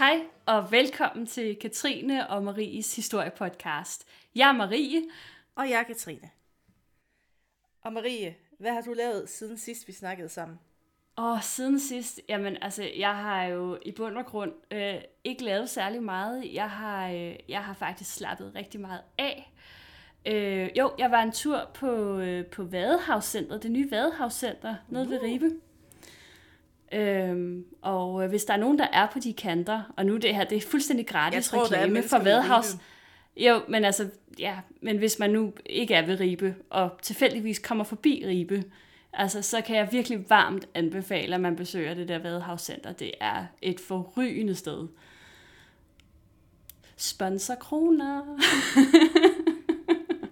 Hej og velkommen til Katrine og Maries historiepodcast. Jeg er Marie. Og jeg er Katrine. Og Marie, hvad har du lavet siden sidst vi snakkede sammen? Og siden sidst, jamen altså, jeg har jo i bund og grund øh, ikke lavet særlig meget. Jeg har, øh, jeg har faktisk slappet rigtig meget af. Øh, jo, jeg var en tur på, øh, på Vadehavscenteret, det nye Vadehavscenter, nede uh. ved Ribe. Øhm, og øh, hvis der er nogen, der er på de kanter, og nu det her, det er fuldstændig gratis tror, er reklame mennesker for Vadehavs. Jo, men altså, ja, men hvis man nu ikke er ved Ribe, og tilfældigvis kommer forbi Ribe, altså, så kan jeg virkelig varmt anbefale, at man besøger det der Vadehavscenter. Det er et forrygende sted. Sponsor kroner.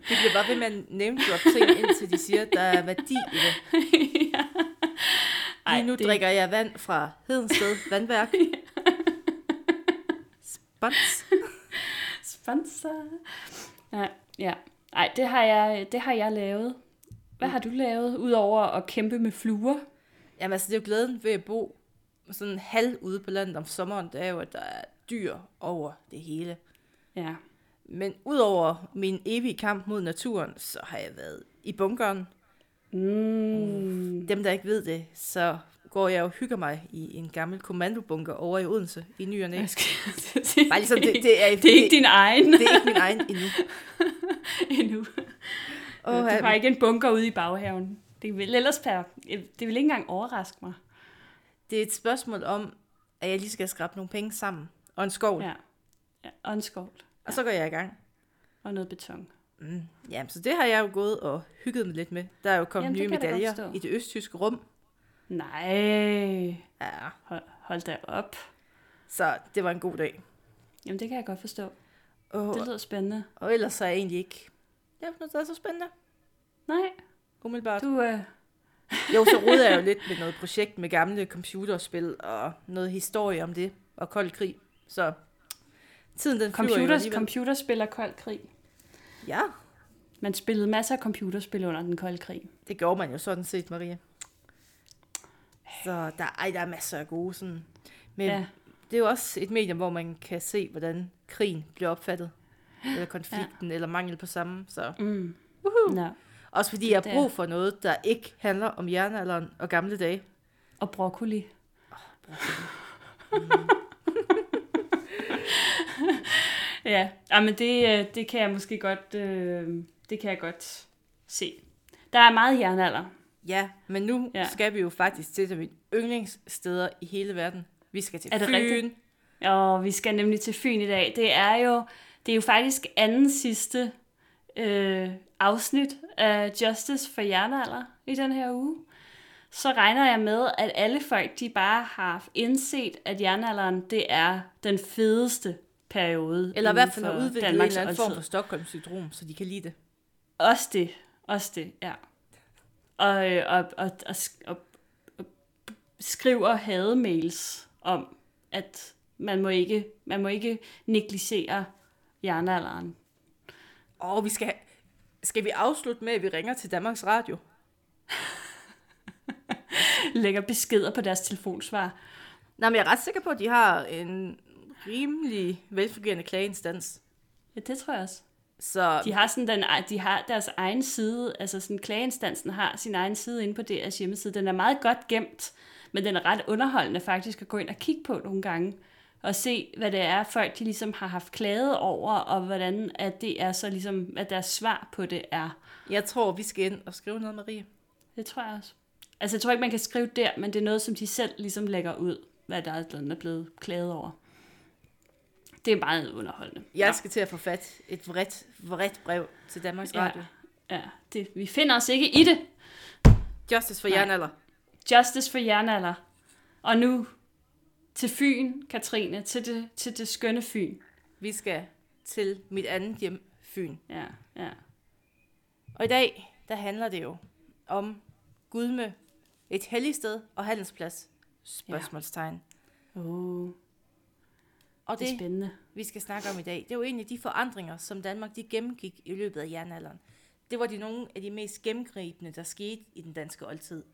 Det bliver bare ved at name drop ting, indtil de siger, at der er værdi i det. ja. Lige nu det- det... drikker jeg vand fra Hedensted Vandværk. Spons. Sponsor. Ja, ja. Ej, det har jeg, det har jeg lavet. Hvad har du lavet, udover at kæmpe med fluer? Jamen altså, det er jo glæden ved at bo sådan halv ude på landet om sommeren, det er jo, at der er dyr over det hele. Ja. Men udover min evige kamp mod naturen, så har jeg været i bunkeren. Mm. Dem, der ikke ved det, så går jeg og hygger mig i en gammel kommandobunker over i Odense i ny og næ. Bare ligesom, det, det, er, det er ikke din egen det er ikke min egen endnu. endnu. Og, du har ikke en bunker ude i baghaven. Det vil ellers per, det vil ikke engang overraske mig. Det er et spørgsmål om, at jeg lige skal skrabe nogle penge sammen. Og en skov. Ja. Ja. ja og en skovl. Og så går jeg i gang. Og noget beton. Mm. Jamen, så det har jeg jo gået og hygget mig lidt med. Der er jo kommet Jamen, nye medaljer i det østtyske rum. Nej. Ja, Hold, hold da op. så det var en god dag. Jamen, det kan jeg godt forstå. Og, Det lyder spændende. og ellers så er jeg egentlig ikke... Ja, noget, der er så spændende. Nej, Umiddelbart. du... Øh, Jo, så roder jeg jo lidt med noget projekt med gamle computerspil og noget historie om det og kold krig. Så tiden den flyver jo alligevel. computerspil og kold krig. Ja, Man spillede masser af computerspil under den kolde krig. det gjorde man jo sådan set, Maria. Så der, ej, der er masser af gode sådan. Men Ja. det er jo også et medium, hvor man kan se, hvordan krigen bliver opfattet. Eller konflikten, ja. eller mangel på samme. Så. Mm. Nå. Også fordi jeg har brug for noget, der ikke handler om jernalderen og gamle dage. Og broccoli. ja, ja, men det, øh, det kan jeg måske godt, øh, det kan jeg godt se. Der er meget jernalder. Ja, men nu Ja. skal vi jo faktisk til mine yndlingssteder i hele verden. Vi skal til Er det Fyn. rigtigt? Og vi skal nemlig til Fyn i dag. Det er jo, det er jo faktisk anden sidste øh, afsnit af Justice for Jernalder i den her uge. Så regner jeg med, at alle folk, de bare har indset, at jernalderen, det er den fedeste periode. Eller i hvert fald har udviklet en eller anden form for Stockholm-syndrom, så de kan lide det. Også det. Også det, ja. Og, øh, og, og, og, og, og skriver hademails om, at man må ikke, man må ikke negligere jernalderen. Og vi skal, skal vi afslutte med, at vi ringer til Danmarks Radio? Lægger beskeder på deres telefonsvar. Nej, men jeg er ret sikker på, at de har en rimelig velfungerende klageinstans. Ja, det tror jeg også. Så De har, sådan den, de har deres egen side, altså sådan klageinstansen har sin egen side inde på deres hjemmeside. Den er meget godt gemt, men den er ret underholdende faktisk at gå ind og kigge på nogle gange. Og se, hvad det er, folk de ligesom har haft klaget over, og hvordan at det er så ligesom, at deres svar på det er. jeg tror, vi skal ind og skrive noget, Marie. Det tror jeg også. Altså, jeg tror ikke, man kan skrive der, men det er noget, som de selv ligesom lægger ud, hvad der er blevet- er blevet klaget over. Det er meget underholdende. Jeg skal til at få fat et vredt, vredt brev til Danmarks Ja. Radio. Ja, det, vi finder os ikke i det. Justice for jernalder. Justice for jernalder. Og nu til Fyn, Katrine, til det, til det skønne Fyn. Vi skal til mit andet hjem, Fyn. Ja, ja. Og i dag, der handler det jo om Gudme, et helligt sted og handelsplads. Spørgsmålstegn. Oh, Og det er det, spændende. vi skal snakke om i dag, det er jo egentlig de forandringer, som Danmark de gennemgik i løbet af jernalderen. Det var de nogle af de mest gennemgribende, der skete i den danske oldtid.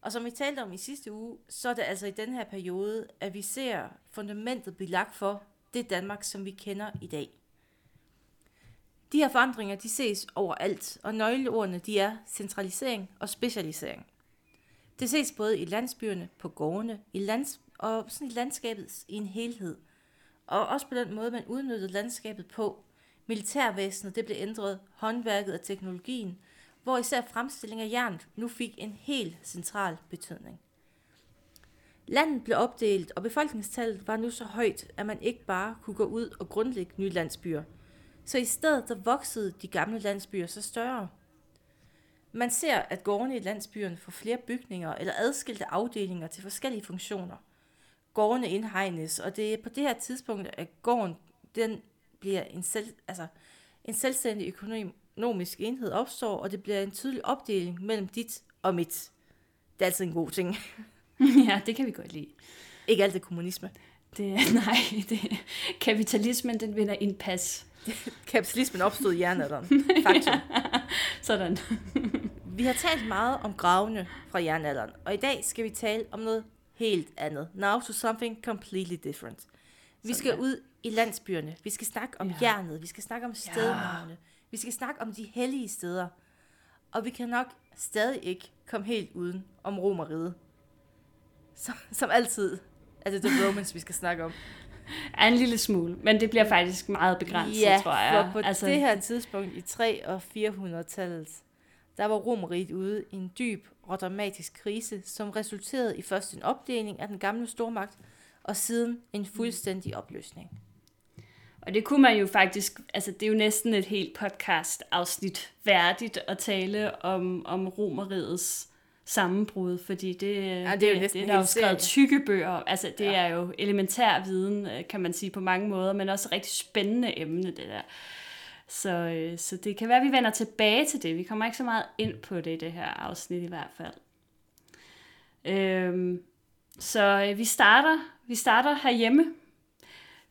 Og som vi talte om i sidste uge, så er det altså i den her periode, at vi ser fundamentet blive lagt for det Danmark, som vi kender i dag. De her forandringer, de ses overalt, og nøgleordene, de er centralisering og specialisering. Det ses både i landsbyerne, på gårdene, i lands og sådan i landskabet i en helhed. Og også på den måde, man udnyttede landskabet på. Militærvæsenet, det blev ændret, håndværket og teknologien, hvor især fremstilling af jern nu fik en helt central betydning. Landet blev opdelt, og befolkningstallet var nu så højt, at man ikke bare kunne gå ud og grundlægge nye landsbyer. Så i stedet der voksede de gamle landsbyer så større. Man ser, at gårdene i landsbyerne får flere bygninger eller adskilte afdelinger til forskellige funktioner. Gårdene indhegnes, og det er på det her tidspunkt, at gården den bliver en, selv, altså, en selvstændig økonomisk enhed opstår, og det bliver en tydelig opdeling mellem dit og mit. Det er altid en god ting. ja, det kan vi godt lide. Ikke alt det kommunisme. Det, nej, det, kapitalismen den vinder indpas. Kapitalismen opstod i jernalderen. Faktum. Sådan. vi har talt meget om gravene fra jernalderen, og i dag skal vi tale om noget helt andet. Now to something completely different. Vi skal ud i landsbyerne. Vi skal snakke om ja. jernet. Vi skal snakke om stednavne. Ja. Vi skal snakke om de hellige steder. Og vi kan nok stadig ikke komme helt uden om romeriet. Som, som altid er det The Romans, vi skal snakke om. Ja, en lille smule, men det bliver faktisk meget begrænset, ja, tror jeg. for på altså... det her tidspunkt i 3 og 400-tallet, der var Romeriet ude i en dyb og dramatisk krise, som resulterede i først en opdeling af den gamle stormagt, og siden en fuldstændig opløsning. Og det kunne man jo faktisk, altså det er jo næsten et helt podcast-afsnit værdigt at tale om, om romeriets sammenbrud, fordi det, ja, det er jo det, det der er jo skrevet tykke bøger. Altså det ja. er jo elementær viden, øh, kan man sige på mange måder, men også et rigtig spændende emne, det der. Så, øh, så det kan være, at vi vender tilbage til det. Vi kommer ikke så meget ind på det i det her afsnit i hvert fald. Øhm, så øh, vi starter, vi starter herhjemme.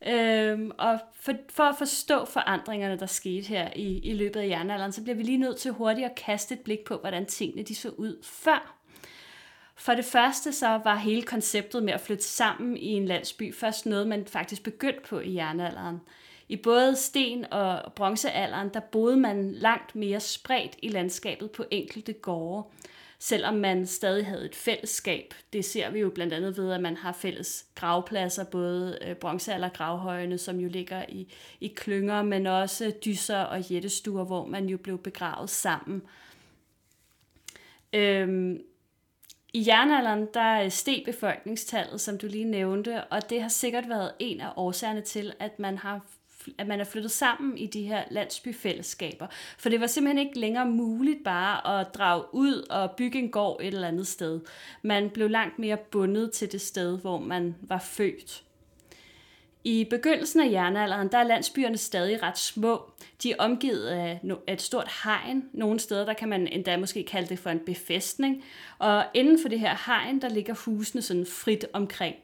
Øhm, og for, for at forstå forandringerne, der skete her i, i løbet af jernalderen, så bliver vi lige nødt til hurtigt at kaste et blik på, hvordan tingene de så ud før. For det første så var hele konceptet med at flytte sammen i en landsby først noget, man faktisk begyndte på i jernalderen. I både sten- og bronzealderen, der boede man langt mere spredt i landskabet på enkelte gårde selvom man stadig havde et fællesskab. Det ser vi jo blandt andet ved, at man har fælles gravpladser, både øh, bronzealdergravhøjene, som jo ligger i, i klynger, men også dyser og jættestuer, hvor man jo blev begravet sammen. Øhm, i jernalderen, der øh, steg befolkningstallet, som du lige nævnte, og det har sikkert været en af årsagerne til, at man har at man er flyttet sammen i de her landsbyfællesskaber. For det var simpelthen ikke længere muligt bare at drage ud og bygge en gård et eller andet sted. Man blev langt mere bundet til det sted, hvor man var født. I begyndelsen af jernalderen, der er landsbyerne stadig ret små. De er omgivet af et stort hegn. Nogle steder, der kan man endda måske kalde det for en befæstning. Og inden for det her hegn, der ligger husene sådan frit omkring.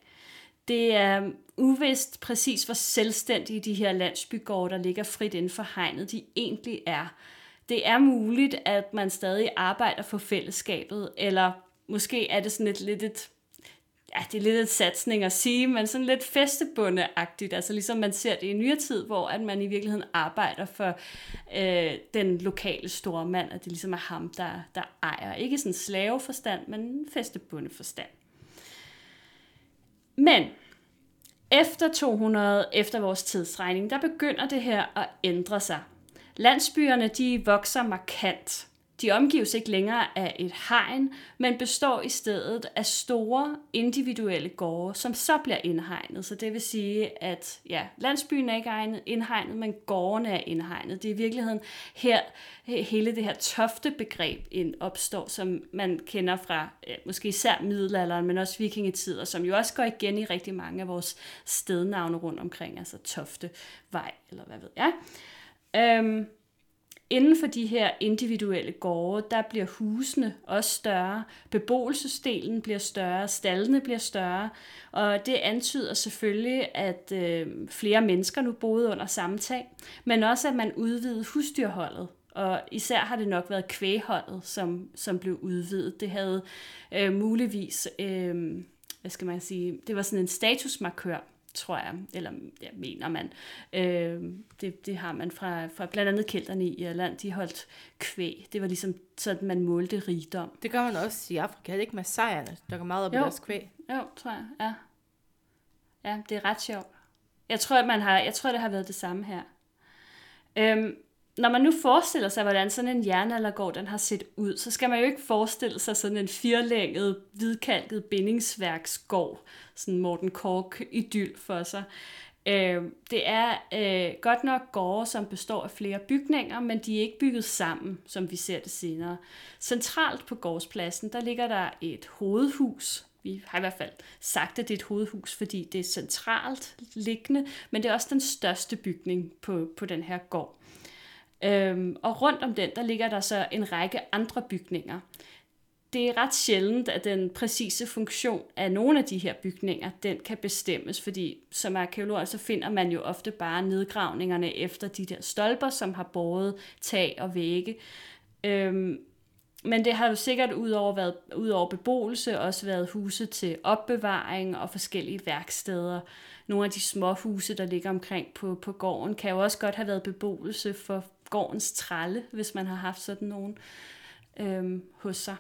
Det er uvist præcis, hvor selvstændige de her landsbygårde, der ligger frit inden for hegnet, de egentlig er. Det er muligt, at man stadig arbejder for fællesskabet, eller måske er det sådan et lidt et ja, det er lidt et satsning at sige, men sådan lidt festebundeagtigt, altså ligesom man ser det i nyere tid, hvor at man i virkeligheden arbejder for øh, den lokale store mand, at det ligesom er ham, der, der ejer. Ikke sådan slaveforstand, men festebundeforstand. Men efter 200, efter vores tidsregning, der begynder det her at ændre sig. Landsbyerne de vokser markant. De omgives ikke længere af et hegn, men består i stedet af store individuelle gårde, som så bliver indhegnet. Så det vil sige, at ja, landsbyen er ikke indhegnet, men gårdene er indhegnet. Det er i virkeligheden her hele det her tofte begreb opstår, som man kender fra måske især middelalderen, men også vikingetider, som jo også går igen i rigtig mange af vores stednavne rundt omkring, altså Toftevej, eller hvad ved jeg. Øhm, Inden for de her individuelle gårde, der bliver husene også større, beboelsesdelen bliver større, stallene bliver større, og det antyder selvfølgelig, at øh, flere mennesker nu boede under samme tag, men også at man udvidede husdyrholdet Og især har det nok været kvægholdet, som, som blev udvidet. Det havde øh, muligvis, øh, hvad skal man sige, det var sådan en statusmarkør, tror jeg, eller ja, mener man. Øh, det, det har man fra, fra blandt andet kælderne i Irland, de holdt kvæg. Det var ligesom sådan, man målte rigdom. Det gør man også i Afrika, er det ikke masajerne, der går meget op Jo. i deres kvæg? Jo, tror jeg, ja. Ja, det er ret sjovt. Jeg tror, at man har, jeg tror, det har været det samme her. Øhm, når man nu forestiller sig, hvordan sådan en jernaldergård den har set ud, så skal man jo ikke forestille sig sådan en firlænget, hvidkalket bindingsværksgård, sådan Morten Kork idyl for sig. Øh, det er øh, godt nok gårde, som består af flere bygninger, men de er ikke bygget sammen, som vi ser det senere. Centralt på gårdspladsen, der ligger der et hovedhus. Vi har i hvert fald sagt, at det er et hovedhus, fordi det er centralt liggende, men det er også den største bygning på, på den her gård. Øhm, og rundt om den, der ligger der så en række andre bygninger. Det er ret sjældent, at den præcise funktion af nogle af de her bygninger, den kan bestemmes, fordi som arkeolog, så finder man jo ofte bare nedgravningerne efter de der stolper, som har båret tag og vægge. Øhm, men det har jo sikkert udover, været, udover beboelse også været huse til opbevaring og forskellige værksteder. Nogle af de små huse, der ligger omkring på, på gården, kan jo også godt have været beboelse for gårdens tralle, hvis man har haft sådan nogen øhm, hos sig.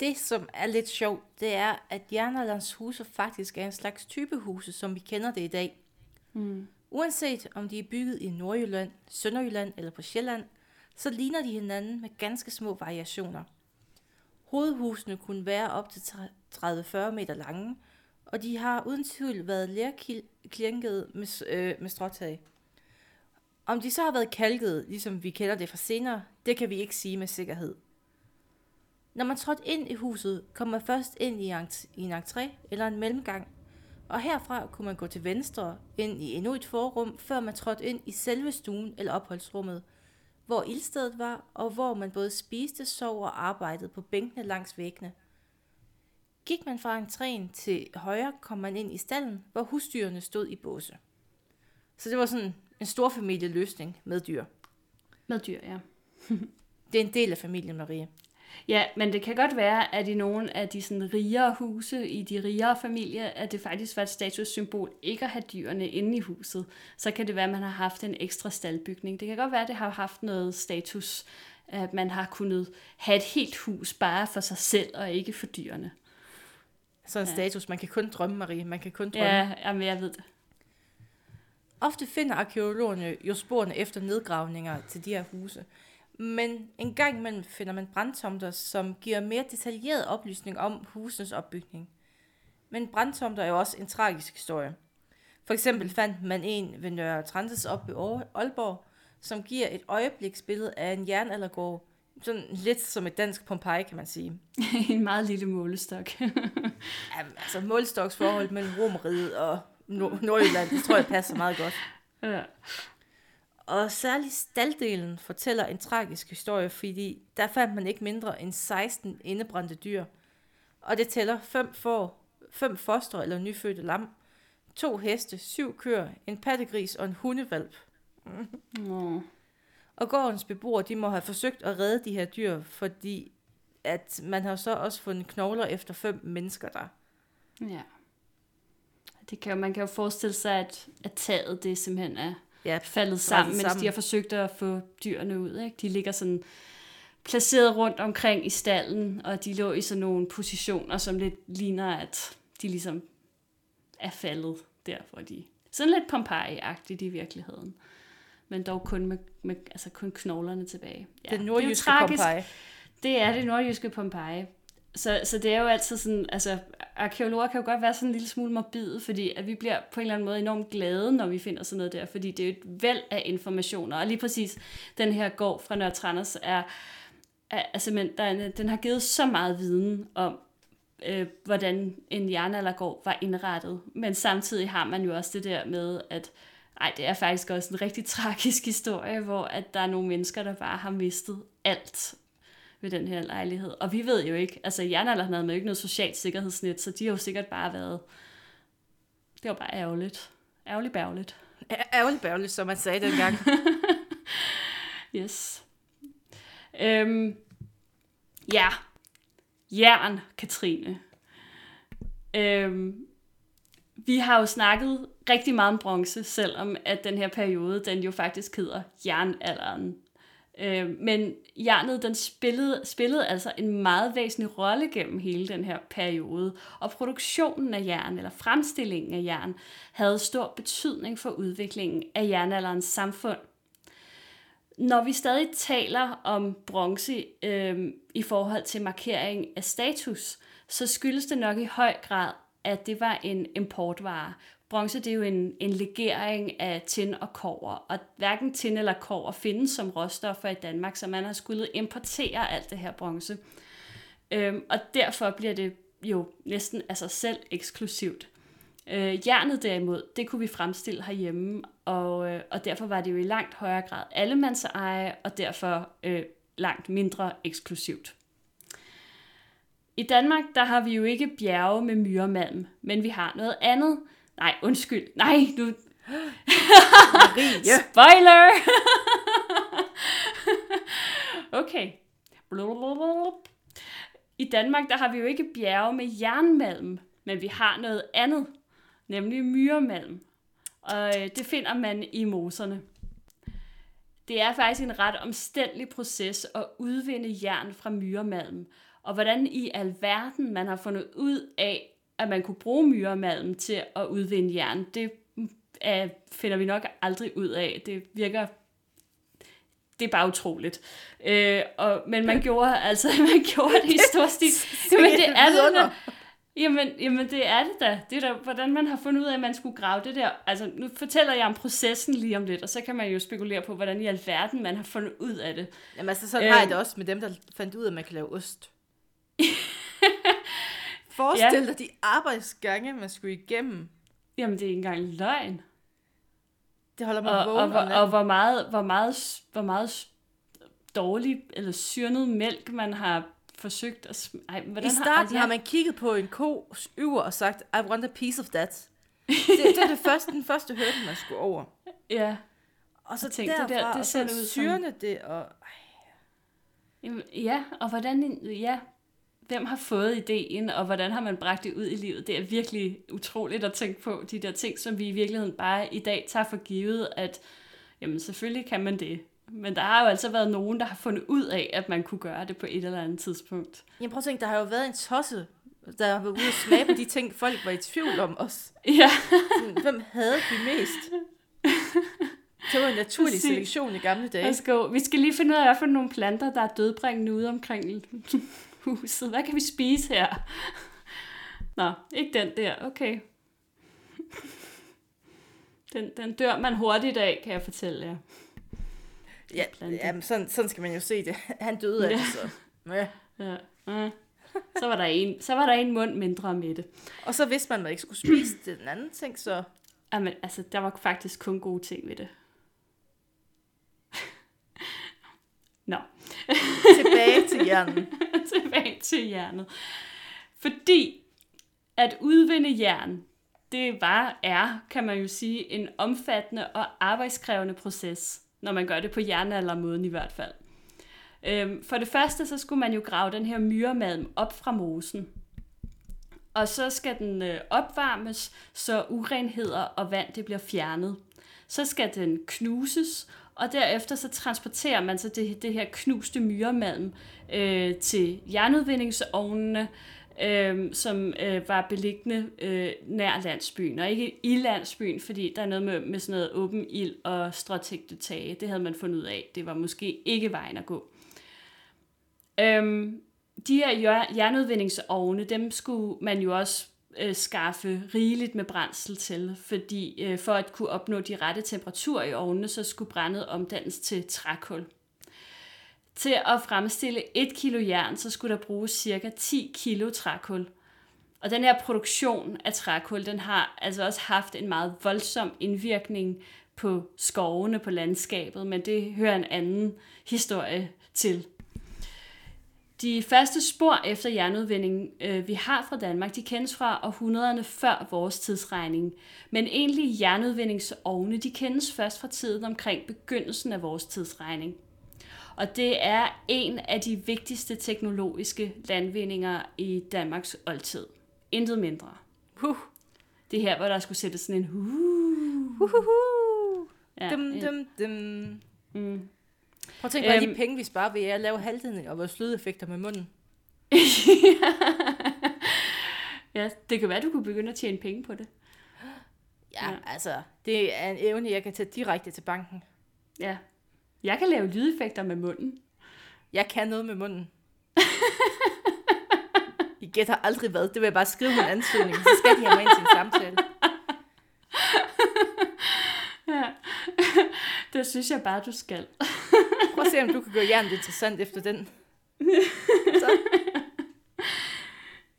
Det, som er lidt sjovt, det er, at jernalderens huse faktisk er en slags typehuse, som vi kender det i dag. Mm. Uanset om de er bygget i Nordjylland, Sønderjylland eller på Sjælland, så ligner de hinanden med ganske små variationer. Hovedhusene kunne være op til 30-40 meter lange, og de har uden tvivl været lærklinket med, øh, med stråtag. Om de så har været kalket, ligesom vi kender det fra senere, det kan vi ikke sige med sikkerhed. Når man trådte ind i huset, kom man først ind i, en entré eller en mellemgang, og herfra kunne man gå til venstre ind i endnu et forrum, før man trådte ind i selve stuen eller opholdsrummet, hvor ildstedet var, og hvor man både spiste, sov og arbejdede på bænkene langs væggene. Gik man fra entréen til højre, kom man ind i stallen, hvor husdyrene stod i båse. Så det var sådan en stor familieløsning med dyr. Med dyr, ja. Det er en del af familien, Marie. Ja, men det kan godt være, at i nogle af de sådan rigere huse, i de rigere familier, at det faktisk var et statussymbol ikke at have dyrene inde i huset. Så kan det være, at man har haft en ekstra staldbygning. Det kan godt være, at det har haft noget status, at man har kunnet have et helt hus bare for sig selv og ikke for dyrene. Så en Ja. status, man kan kun drømme, Marie. Man kan kun drømme. Ja, jamen, jeg ved det. Ofte finder arkeologerne jo sporene efter nedgravninger til de her huse. Men en gang imellem finder man brandtomter, som giver mere detaljeret oplysning om husens opbygning. Men brandtomter er jo også en tragisk historie. For eksempel fandt man en ved Nørre Transes op i Aalborg, som giver et øjebliksbillede af en jernaldergård, sådan lidt som et dansk Pompeji, kan man sige. en meget lille målestok. Altså målstoksforhold mellem Romeriet og Nord- Nordjylland, det tror jeg passer meget godt. ja. Og særligt staldelen fortæller en tragisk historie, fordi der fandt man ikke mindre end 16 indebrændte dyr. Og det tæller fem får, fem foster eller nyfødte lam, to heste, syv køer, en pattegris og en hundevalp. Nå. Og gårdens beboere, de må have forsøgt at redde de her dyr, fordi at man har så også fundet knogler efter fem mennesker der. Ja. Det kan, jo- man kan jo forestille sig, at, at taget det simpelthen er Ja, faldet sammen, mens sammen. de har forsøgt at få dyrene ud. Ikke? De ligger sådan placeret rundt omkring i stallen, og de lå i sådan nogle positioner, som lidt ligner, at de ligesom er faldet der, hvor de... Sådan lidt Pompeji-agtigt i virkeligheden. Men dog kun med, med altså kun knoglerne tilbage. Ja, den det er jo nordjyske tragisk. Pompeji. Det er det nordjyske Pompeji. Så, så det er jo altid sådan, altså arkeologer kan jo godt være sådan en lille smule morbide, fordi at vi bliver på en eller anden måde enormt glade, når vi finder sådan noget der, fordi det er jo et væld af informationer, og lige præcis den her gård fra Nørre Tranders er, er, er simpelthen, der er, den har givet så meget viden om, øh, hvordan en jernaldergård var indrettet, men samtidig har man jo også det der med, at ej, det er faktisk også en rigtig tragisk historie, hvor at der er nogle mennesker, der bare har mistet alt ved den her lejlighed. Og vi ved jo ikke, altså jernalderen havde man jo ikke noget socialt sikkerhedsnet, så de har jo sikkert bare været, det var bare ærgerligt. Ærgerligt bærgerligt. Ærgerligt bærgerligt, som man sagde dengang. Yes. Øhm, ja, jern, Katrine. Øhm, vi har jo snakket rigtig meget om bronze, selvom at den her periode, den jo faktisk hedder jernalderen. Øh, men jernet, den spillede, spillede altså en meget væsentlig rolle gennem hele den her periode, og produktionen af jern, eller fremstillingen af jern, havde stor betydning for udviklingen af jernalderens samfund. Når vi stadig taler om bronze øh, i forhold til markering af status, så skyldes det nok i høj grad, at det var en importvare. Bronze det er jo en, en legering af tin og kover, og hverken tin eller kover findes som råstoffer i Danmark, så man har skulle importere alt det her bronze. Øhm, og derfor bliver det jo næsten af sig selv eksklusivt. Øh, jernet derimod, det kunne vi fremstille herhjemme, og, øh, og derfor var det jo i langt højere grad allemandseje, og derfor øh, langt mindre eksklusivt. I Danmark, der har vi jo ikke bjerge med myremalm, men vi har noget andet. Nej, undskyld. Nej, nu... Spoiler! okay. I Danmark, der har vi jo ikke bjerge med jernmalm, men vi har noget andet, nemlig myremalm. Og øh, det finder man i moserne. Det er faktisk en ret omstændelig proces at udvinde jern fra myremalm, og hvordan i alverden man har fundet ud af, at man kunne bruge myremalm til at udvinde jern, det er, finder vi nok aldrig ud af. Det virker det er bare utroligt. Øh, og, men man gjorde altså man gjorde det i stor stil. Jamen, det er det da. Jamen, jamen, det er det da. Det er da, hvordan man har fundet ud af, at man skulle grave det der. Altså, nu fortæller jeg om processen lige om lidt, og så kan man jo spekulere på, hvordan i alverden man har fundet ud af det. Jamen, altså, sådan øh, har jeg det også med dem, der fandt ud af, at man kan lave ost. Forestil ja. dig de arbejdsgange, man skulle igennem. Jamen, det er ikke engang løgn. Det holder mig og, vågen og, og, og hvor meget, hvor meget, hvor meget dårlig eller syrnet mælk man har forsøgt at... Ej, hvordan I starten har, altså, har man kigget på en ko yver og sagt, I want a piece of that. det, det er det første, den første hørte, man skulle over. Ja. Og så tænkte, derfra, det der, det ser ud syrende som... det, og... Jamen, ja, og hvordan... Ja, hvem har fået ideen, og hvordan har man bragt det ud i livet? Det er virkelig utroligt at tænke på, de der ting, som vi i virkeligheden bare i dag tager for givet, at jamen selvfølgelig kan man det. Men der har jo altså været nogen, der har fundet ud af, at man kunne gøre det på et eller andet tidspunkt. Jeg prøver at tænke, der har jo været en tosse, der har været ude smage på de ting, folk var i tvivl om os. Ja. Hvem havde de mest? Det var en naturlig Præcis. selektion i gamle dage. Let's go. Vi skal lige finde ud af, hvad for nogle planter, der er dødbringende ude omkring huset. Hvad kan vi spise her? Nå, ikke den der. Okay. Den, den dør man hurtigt af, kan jeg fortælle jer. Ja, jamen, sådan, sådan skal man jo se det. Han døde ja. det, så. Ja. ja. ja. Så var, der en, så var der en mund mindre med det. Og så vidste man, at man ikke skulle spise. Den anden ting, så... Jamen, altså, der var faktisk kun gode ting ved det. Nå. Tilbage til hjernen. Tilbage til hjernet. Fordi at udvinde jern, det var, er, kan man jo sige, en omfattende og arbejdskrævende proces, når man gør det på jernaldermåden i hvert fald. Øhm, for det første, så skulle man jo grave den her myremalm op fra mosen. Og så skal den øh, opvarmes, så urenheder og vand det bliver fjernet. Så skal den knuses, og derefter så transporterer man så det, det her knuste myremalm øh, til jernudvindingsovnene, øh, som øh, var beliggende øh, nær landsbyen, og ikke i landsbyen, fordi der er noget med, med sådan noget åben ild og stråtægte tage. Det havde man fundet ud af. Det var måske ikke vejen at gå. Øh, de her jernudvindingsovne, dem skulle man jo også øh, skaffe rigeligt med brændsel til, fordi øh, for at kunne opnå de rette temperaturer i ovnene, så skulle brændet omdannes til trækul. Til at fremstille 1 kilo jern, så skulle der bruges cirka 10 kilo trækul. Og den her produktion af trækul, den har altså også haft en meget voldsom indvirkning på skovene, på landskabet, men det hører en anden historie til. De første spor efter jernudvinding, øh, vi har fra Danmark, de kendes fra århundrederne før vores tidsregning. Men egentlig jernudvindingsovne, de kendes først fra tiden omkring begyndelsen af vores tidsregning. Og det er en af de vigtigste teknologiske landvindinger i Danmarks oldtid. Intet mindre. Huh. Det er her, hvor der skulle sættes sådan en hu. Uhuhu. Ja, Dum, dum, dum. Mm. Prøv at tænke på alle de Øhm. penge, vi sparer ved at lave halvdelen og vores lydeffekter med munden. ja, det kan være, du kunne begynde at tjene penge på det. Ja, Ja. altså, det er en evne, jeg kan tage direkte til banken. Ja. Jeg kan lave lydeffekter med munden. Jeg kan noget med munden. I gætter aldrig hvad. Det vil jeg bare skrive en ansøgning, så skal de have mig ind til en samtale. Ja. det synes jeg bare, du skal. At se, om du kan gøre hjernen interessant efter den. Så.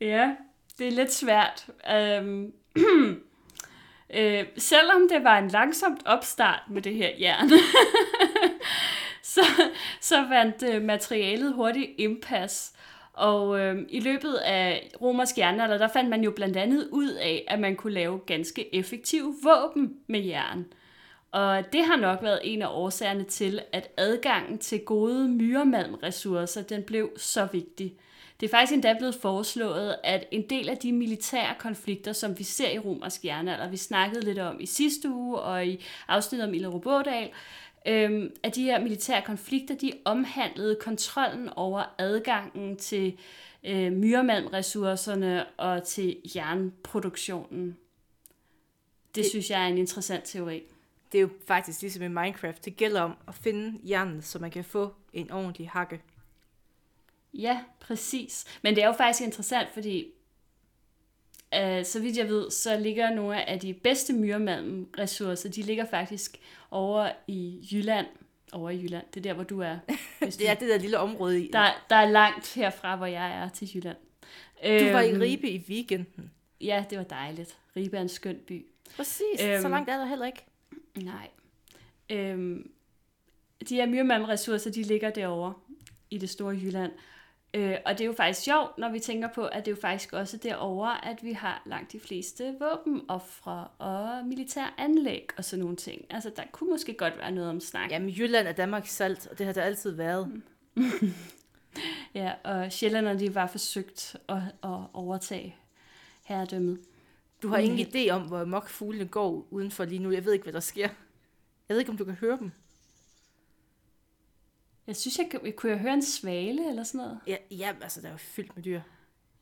Ja, det er lidt svært. Øhm, øh, selvom det var en langsomt opstart med det her jern, så, så vandt øh, materialet hurtigt impas. Og øh, i løbet af romersk jernalder, der fandt man jo blandt andet ud af, at man kunne lave ganske effektive våben med jern. Og det har nok været en af årsagerne til, at adgangen til gode myremalmressourcer, den blev så vigtig. Det er faktisk endda blevet foreslået, at en del af de militære konflikter, som vi ser i romersk jernalder, vi snakkede lidt om i sidste uge og i afsnittet om Illerup Ådal, øhm, at de her militære konflikter, de omhandlede kontrollen over adgangen til øh, myremalmressourcerne og til jernproduktionen. Det Det- synes jeg er en interessant teori. Det er jo faktisk ligesom i Minecraft. Det gælder om at finde jernet, så man kan få en ordentlig hakke. Ja, præcis. Men det er jo faktisk interessant, fordi øh, så vidt jeg ved, så ligger nogle af de bedste myremalmressourcer, de ligger faktisk over i Jylland. Over i Jylland, det er der, hvor du er. Det er det der lille område i. der, der er langt herfra, hvor jeg er til Jylland. Du var i Øhm, Ribe i weekenden. Ja, det var dejligt. Ribe er en skøn by. Præcis, så øhm, langt er der heller ikke. Nej. Øhm, de her myremalmressourcer, de ligger derovre i det store Jylland. Øh, og det er jo faktisk sjovt, når vi tænker på, at det er jo faktisk også derovre, at vi har langt de fleste våbenoffre og militære anlæg og sådan nogle ting. Altså, der kunne måske godt være noget om snak. Jamen, Jylland er Danmarks salt, og det har det altid været. Ja, og sjællanderne, de var forsøgt at, at overtage herredømmet. Du har ingen Helt. idé om, hvor mok fuglene går udenfor lige nu. Jeg ved ikke, hvad der sker. Jeg ved ikke, om du kan høre dem. Jeg synes, jeg, kunne jeg høre en svale eller sådan noget? Ja, ja altså, der er jo fyldt med dyr.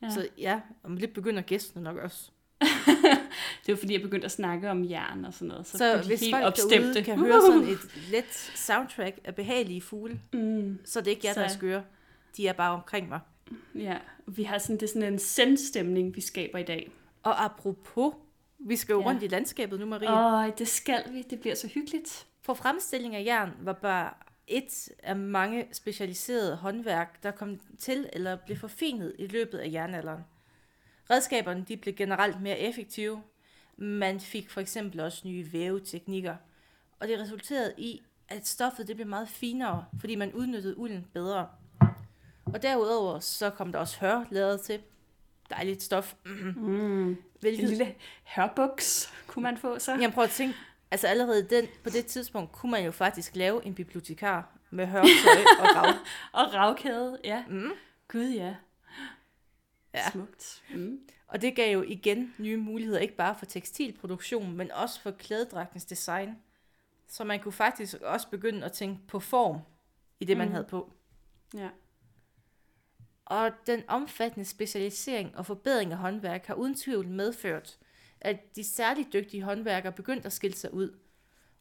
Ja. Så ja, om lidt begynder gæstene nok også. Det var fordi, jeg begyndte at snakke om jern og sådan noget. Så, Så, de hvis helt folk opstemte. derude kan høre sådan et let soundtrack af behagelige fugle, Mm. så er det ikke jer, der er skøre. De er bare omkring mig. Ja, vi har sådan, det er sådan en sendstemning, vi skaber i dag. Og apropos, vi skal jo Ja. rundt i landskabet nu, Marie. Åh, det skal vi. Det bliver så hyggeligt. For fremstilling af jern var bare et af mange specialiserede håndværk, der kom til eller blev forfinet i løbet af jernalderen. Redskaberne de blev generelt mere effektive. Man fik for eksempel også nye væveteknikker. Og det resulterede i, at stoffet det blev meget finere, fordi man udnyttede ulden bedre. Og derudover så kom der også hør lavet til. Dejligt stof. Mm. En Hvilket lille hørbuks kunne man få så. Jamen prøv at tænke, altså allerede den, på det tidspunkt kunne man jo faktisk lave en bibliotekar med hørtøj og rav. Og ravkæde, ja. Mm. Gud, ja. Ja. Smukt. Mm. Og det gav jo igen nye muligheder, ikke bare for tekstilproduktion, men også for klædedragtens design. Så man kunne faktisk også begynde at tænke på form i det, man Mm. havde på. Ja. Og den omfattende specialisering og forbedring af håndværk har uden tvivl medført, at de særligt dygtige håndværkere begyndte at skille sig ud.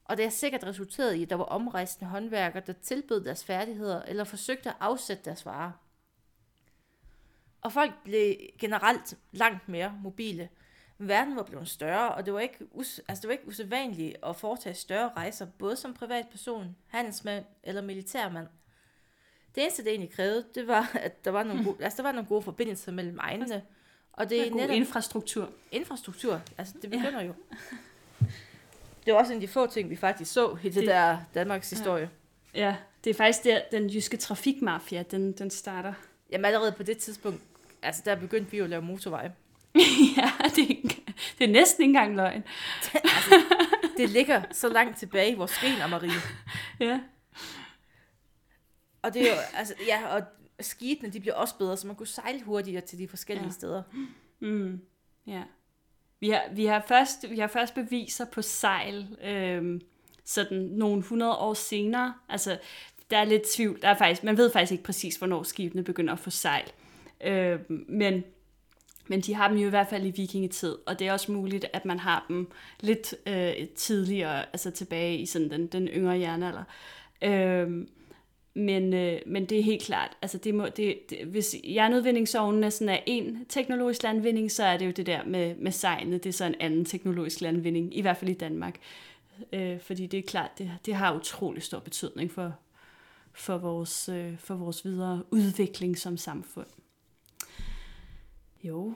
Og det er sikkert resulteret i, at der var omrejsende håndværkere, der tilbød deres færdigheder eller forsøgte at afsætte deres varer. Og folk blev generelt langt mere mobile. Verden var blevet større, og det var ikke, us- altså det var ikke usædvanligt at foretage større rejser, både som privatperson, handelsmand eller militærmand. Det eneste, det egentlig krævede, det var, at der var nogle gode, altså, der var nogle gode forbindelser mellem egnene. Og det Det er god netop infrastruktur. infrastruktur. Altså, det begynder jo. Det var også en af de få ting, vi faktisk så i det, det der Danmarks historie. Ja, det er faktisk der, den jyske trafikmafia, den, den starter. Jamen allerede på det tidspunkt, altså der begyndte vi jo at lave motorveje. ja, det er, ikke- det er næsten ikke engang løgn. altså, det ligger så langt tilbage i vores gener, Marie. Ja. Og det er jo, altså, ja, og skibene, de bliver også bedre, så man kunne sejle hurtigere til de forskellige Ja. steder. Mm, ja. Vi har, vi, har først, vi har først beviser på sejl, øhm, sådan nogle hundrede år senere. Altså, der er lidt tvivl. Der er faktisk, man ved faktisk ikke præcis, hvornår skibene begynder at få sejl. Øhm, men, men de har dem jo i hvert fald i vikingetid, og det er også muligt, at man har dem lidt øh, tidligere, altså tilbage i sådan den, den yngre jernalder. Øhm, men, øh, men det er helt klart, altså det må, det, det, hvis jernudvindingsovnene sådan er en teknologisk landvinding, så er det jo det der med, med sejlene, det er så en anden teknologisk landvinding, i hvert fald i Danmark. Øh, fordi det er klart, det, det har utrolig stor betydning for, for, vores, øh, for vores videre udvikling som samfund. Jo,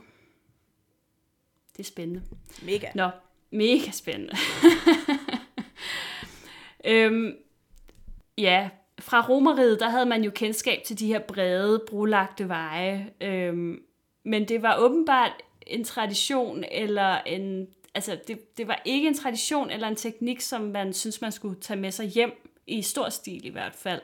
det er spændende. Mega. Nå, mega spændende. øhm, ja, fra Romeriet, der havde man jo kendskab til de her brede, brolagte veje. Øhm, men det var åbenbart en tradition, eller en... Altså, det, det var ikke en tradition eller en teknik, som man synes, man skulle tage med sig hjem, i stor stil i hvert fald.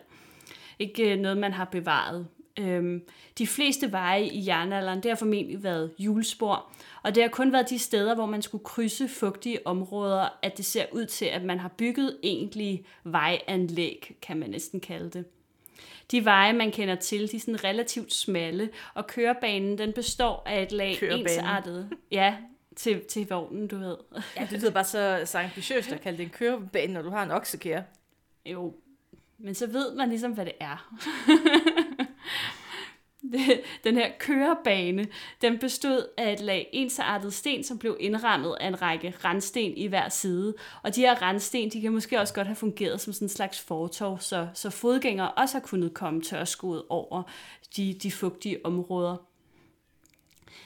Ikke øh, noget, man har bevaret. Øhm, de fleste veje i jernalderen, det har formentlig været hjulspor, og det har kun været de steder, hvor man skulle krydse fugtige områder, at det ser ud til, at man har bygget egentlige vejanlæg, kan man næsten kalde det. De veje, man kender til, de er sådan relativt smalle, og kørebanen, den består af et lag Kørebanen. ensartet. Ja, til, til vognen, du ved. Ja, det lyder bare så, så ambitiøst at kalde det en kørebane, når du har en oksekære. Jo, men så ved man ligesom, hvad det er. Den her kørebane, den bestod af et lag ensartet sten, som blev indrammet af en række randsten i hver side. Og de her randsten, de kan måske også godt have fungeret som sådan en slags fortov, så, så fodgængere også har kunnet komme tørskoet over de, de fugtige områder.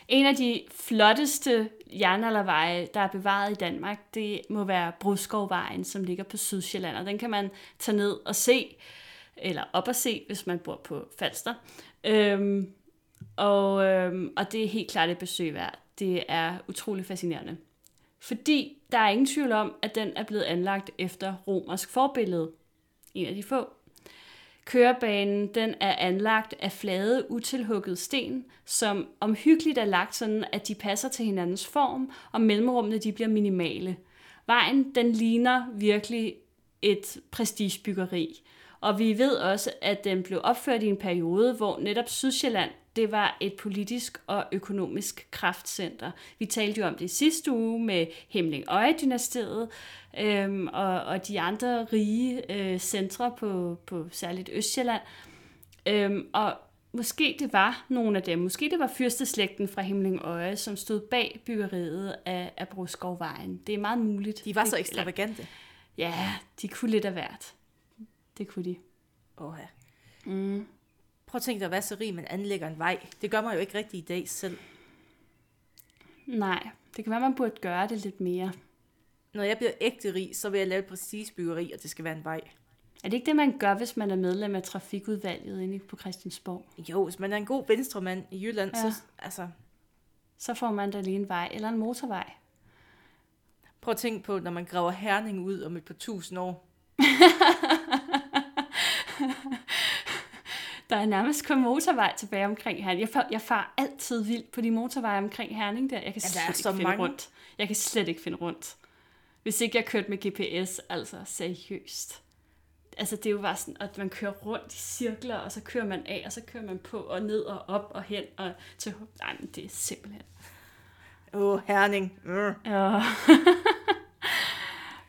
En af de flotteste jernalderveje, der er bevaret i Danmark, det må være Bruskovvejen, som ligger på Sydsjælland, og den kan man tage ned og se, eller op og se, hvis man bor på Falster. Øhm, og, øhm, og det er helt klart et besøg værd. Det er utrolig fascinerende. Fordi der er ingen tvivl om, at den er blevet anlagt efter romersk forbillede. En af de få. Kørebanen den er anlagt af flade, utilhuggede sten, som omhyggeligt er lagt sådan, at de passer til hinandens form, og mellemrummene de bliver minimale. Vejen den ligner virkelig et prestigebyggeri. Og vi ved også, at den blev opført i en periode, hvor netop Sydsjælland det var et politisk og økonomisk kraftcenter. Vi talte jo om det i sidste uge med Hemling dynastiet øhm, og, og de andre rige øh, centre på, på særligt Østjylland. Øhm, og måske det var nogle af dem. Måske det var fyrsteslægten fra Himling Øje, som stod bag byggeriet af, af Broskovvejen. Det er meget muligt. De var så ekstravagante. Ja, de kunne lidt af hvert. Det kunne de. Åh, ja. Mm. Prøv at tænke dig at være så rig, man anlægger en vej. Det gør man jo ikke rigtig i dag selv. Nej, det kan være, man burde gøre det lidt mere. Når jeg bliver ægte rig, så vil jeg lave et prestigebyggeri, og det skal være en vej. Er det ikke det, man gør, hvis man er medlem af trafikudvalget inde på Christiansborg? Jo, hvis man er en god venstremand i Jylland, ja. så altså, Så får man da lige en vej eller en motorvej. prøv at tænke på, når man graver Herning ud om et par tusind år. Der er nærmest kun motorvej tilbage omkring Herning. Jeg, far, jeg farer altid vildt på de motorveje omkring Herning der. Jeg kan Ja, slet ikke finde mange. rundt. Jeg kan slet ikke finde rundt. Hvis ikke jeg kørte med GPS, altså seriøst. Altså det er jo bare sådan, at man kører rundt i cirkler, og så kører man af, og så kører man på og ned og op og hen og til... Nej, men det er simpelthen... Åh, Herning. Mm. Ja.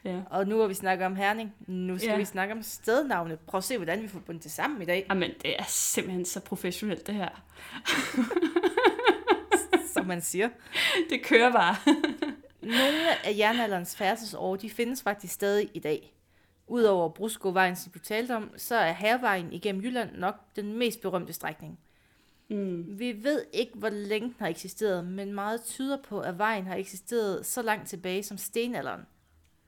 ja. Og nu har vi snakket om Herning. Nu skal ja. vi snakke om stednavne. Prøv at se, hvordan vi får bundet det sammen i dag, Jamen, det er simpelthen så professionelt, det her. som man siger. Det kører bare. Nogle af jernalderens færdselsår, de findes faktisk stadig i dag. Udover Bruskovvejen, som du talte om, så er Hervejen igennem Jylland nok den mest berømte strækning. Mm. Vi ved ikke, hvor længe den har eksisteret, men meget tyder på, at vejen har eksisteret så langt tilbage som stenalderen.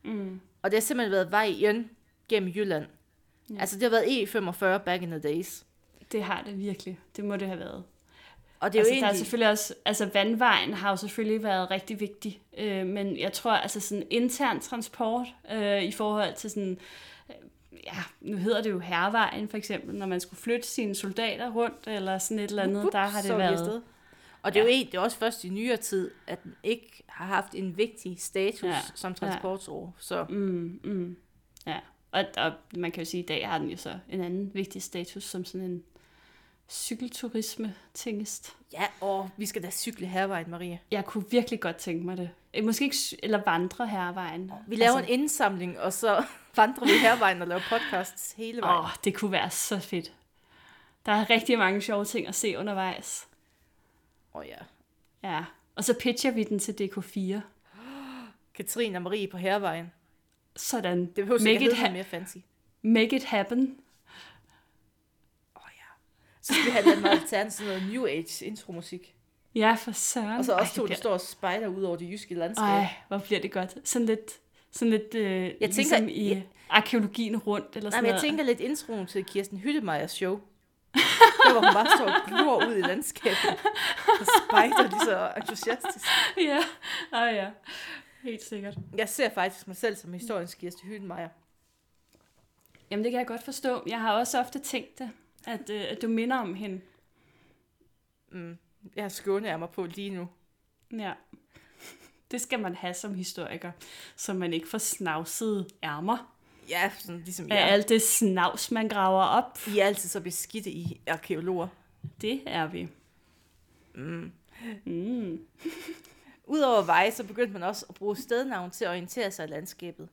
Mm. Og det har simpelthen været vejen gennem Jylland. Ja. Altså, det har været E45 back in the days. Det har det virkelig. Det må det have været. Og det er altså, jo der er egentlig... selvfølgelig også, altså vandvejen har jo selvfølgelig været rigtig vigtig, øh, men jeg tror, altså sådan intern transport øh, i forhold til sådan, øh, ja, nu hedder det jo hervejen for eksempel, når man skulle flytte sine soldater rundt, eller sådan et eller andet, Wup, der har det været. Og det er Ja. jo en, det er også først i nyere tid, at den ikke har haft en vigtig status Ja. som transportår. Så Mm, mm, ja, og, og man kan jo sige, at i dag har den jo så en anden vigtig status som sådan en cykelturisme tingest. ja, og vi skal da cykle hervejen, Maria. Jeg kunne virkelig godt tænke mig det. Eh, Måske ikke, eller vandre hervejen. Vi laver Altså, en indsamling, og så vandrer vi hervejen og laver podcasts hele vejen. Åh, det kunne være så fedt. Der er rigtig mange sjove ting at se undervejs. Åh oh, ja. Ja, og så pitcher vi den til DK4. Katrine og Marie på hervejen. Sådan. Det behøver Make ikke it ha- mere fancy. Make it happen. Åh oh, ja. Så skal vi have den alternativ sådan noget New Age intromusik. Ja, for søren. Og så Ej, også to, det der bliver- står og spejder ud over det jyske landskab. Ej, hvor bliver det godt. Sådan lidt, sådan lidt øh, jeg tænker- ligesom i jeg- arkeologien rundt, eller Nej, sådan men jeg noget. tænker lidt introen til Kirsten Hyttemeyers show. Der hvor hun bare og glor ud i landskabet. Og spejder lige så entusiastisk. ja, ah, ja. Helt sikkert. Jeg ser faktisk mig selv som historiens Kirsten Hyttemeyer. Jamen, det kan jeg godt forstå. Jeg har også ofte tænkt det, at, øh, at du minder om hende. Mm. Jeg har skånet mig på lige nu. Ja. Det skal man have som historiker, så man ikke får snavsede ærmer Ja, sådan ligesom af jeg. alt det snavs, man graver op. I er altid så beskidte i arkeologer. Det er vi. Mm. Mm. Udover veje, så begyndte man også at bruge stednavn til at orientere sig i landskabet.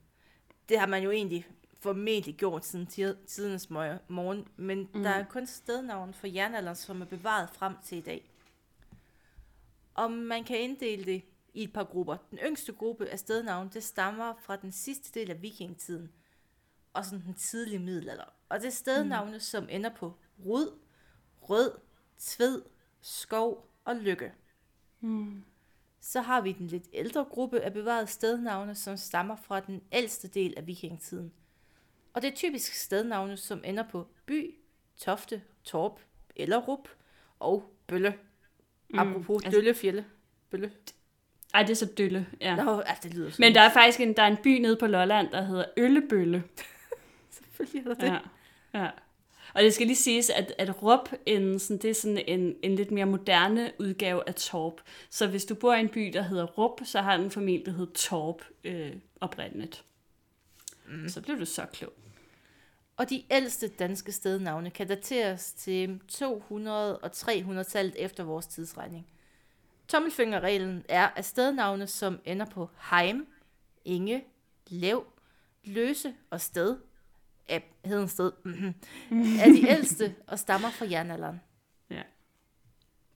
Det har man jo egentlig formentlig gjort siden ti- tidernes mø- morgen, men mm. der er kun stednavn for jernalderen, som er bevaret frem til i dag. Og man kan inddele det i et par grupper. Den yngste gruppe af stednavn, det stammer fra den sidste del af vikingetiden, og sådan den tidlige middelalder. Og det er stednavne, mm. som ender på rud, rød, tved, skov og lykke. Mm. Så har vi den lidt ældre gruppe af bevarede stednavne, som stammer fra den ældste del af vikingetiden. Og det er typisk stednavne, som ender på by, tofte, torp eller rup og bølle. Mm, Apropos altså- altså, døllefjelle. Bølle. Ej, det er så dølle, ja. Nå, ja, det lyder sådan. Men der er faktisk en, der er en by nede på Lolland, der hedder Øllebølle. Selvfølgelig er der det. Ja, ja. Og det skal lige siges, at, at rup sådan, det er sådan en, en lidt mere moderne udgave af torp. Så hvis du bor i en by, der hedder rup, så har den formentlig hedder torp øh, oprindeligt. Mm. Så blev du så klog. Og de ældste danske stednavne kan dateres til 200- og 300-tallet efter vores tidsregning. Tommelfingerreglen er, at stednavne, som ender på heim, inge, lev, løse og sted, er, hedder sted, mhm, er de ældste og stammer fra jernalderen.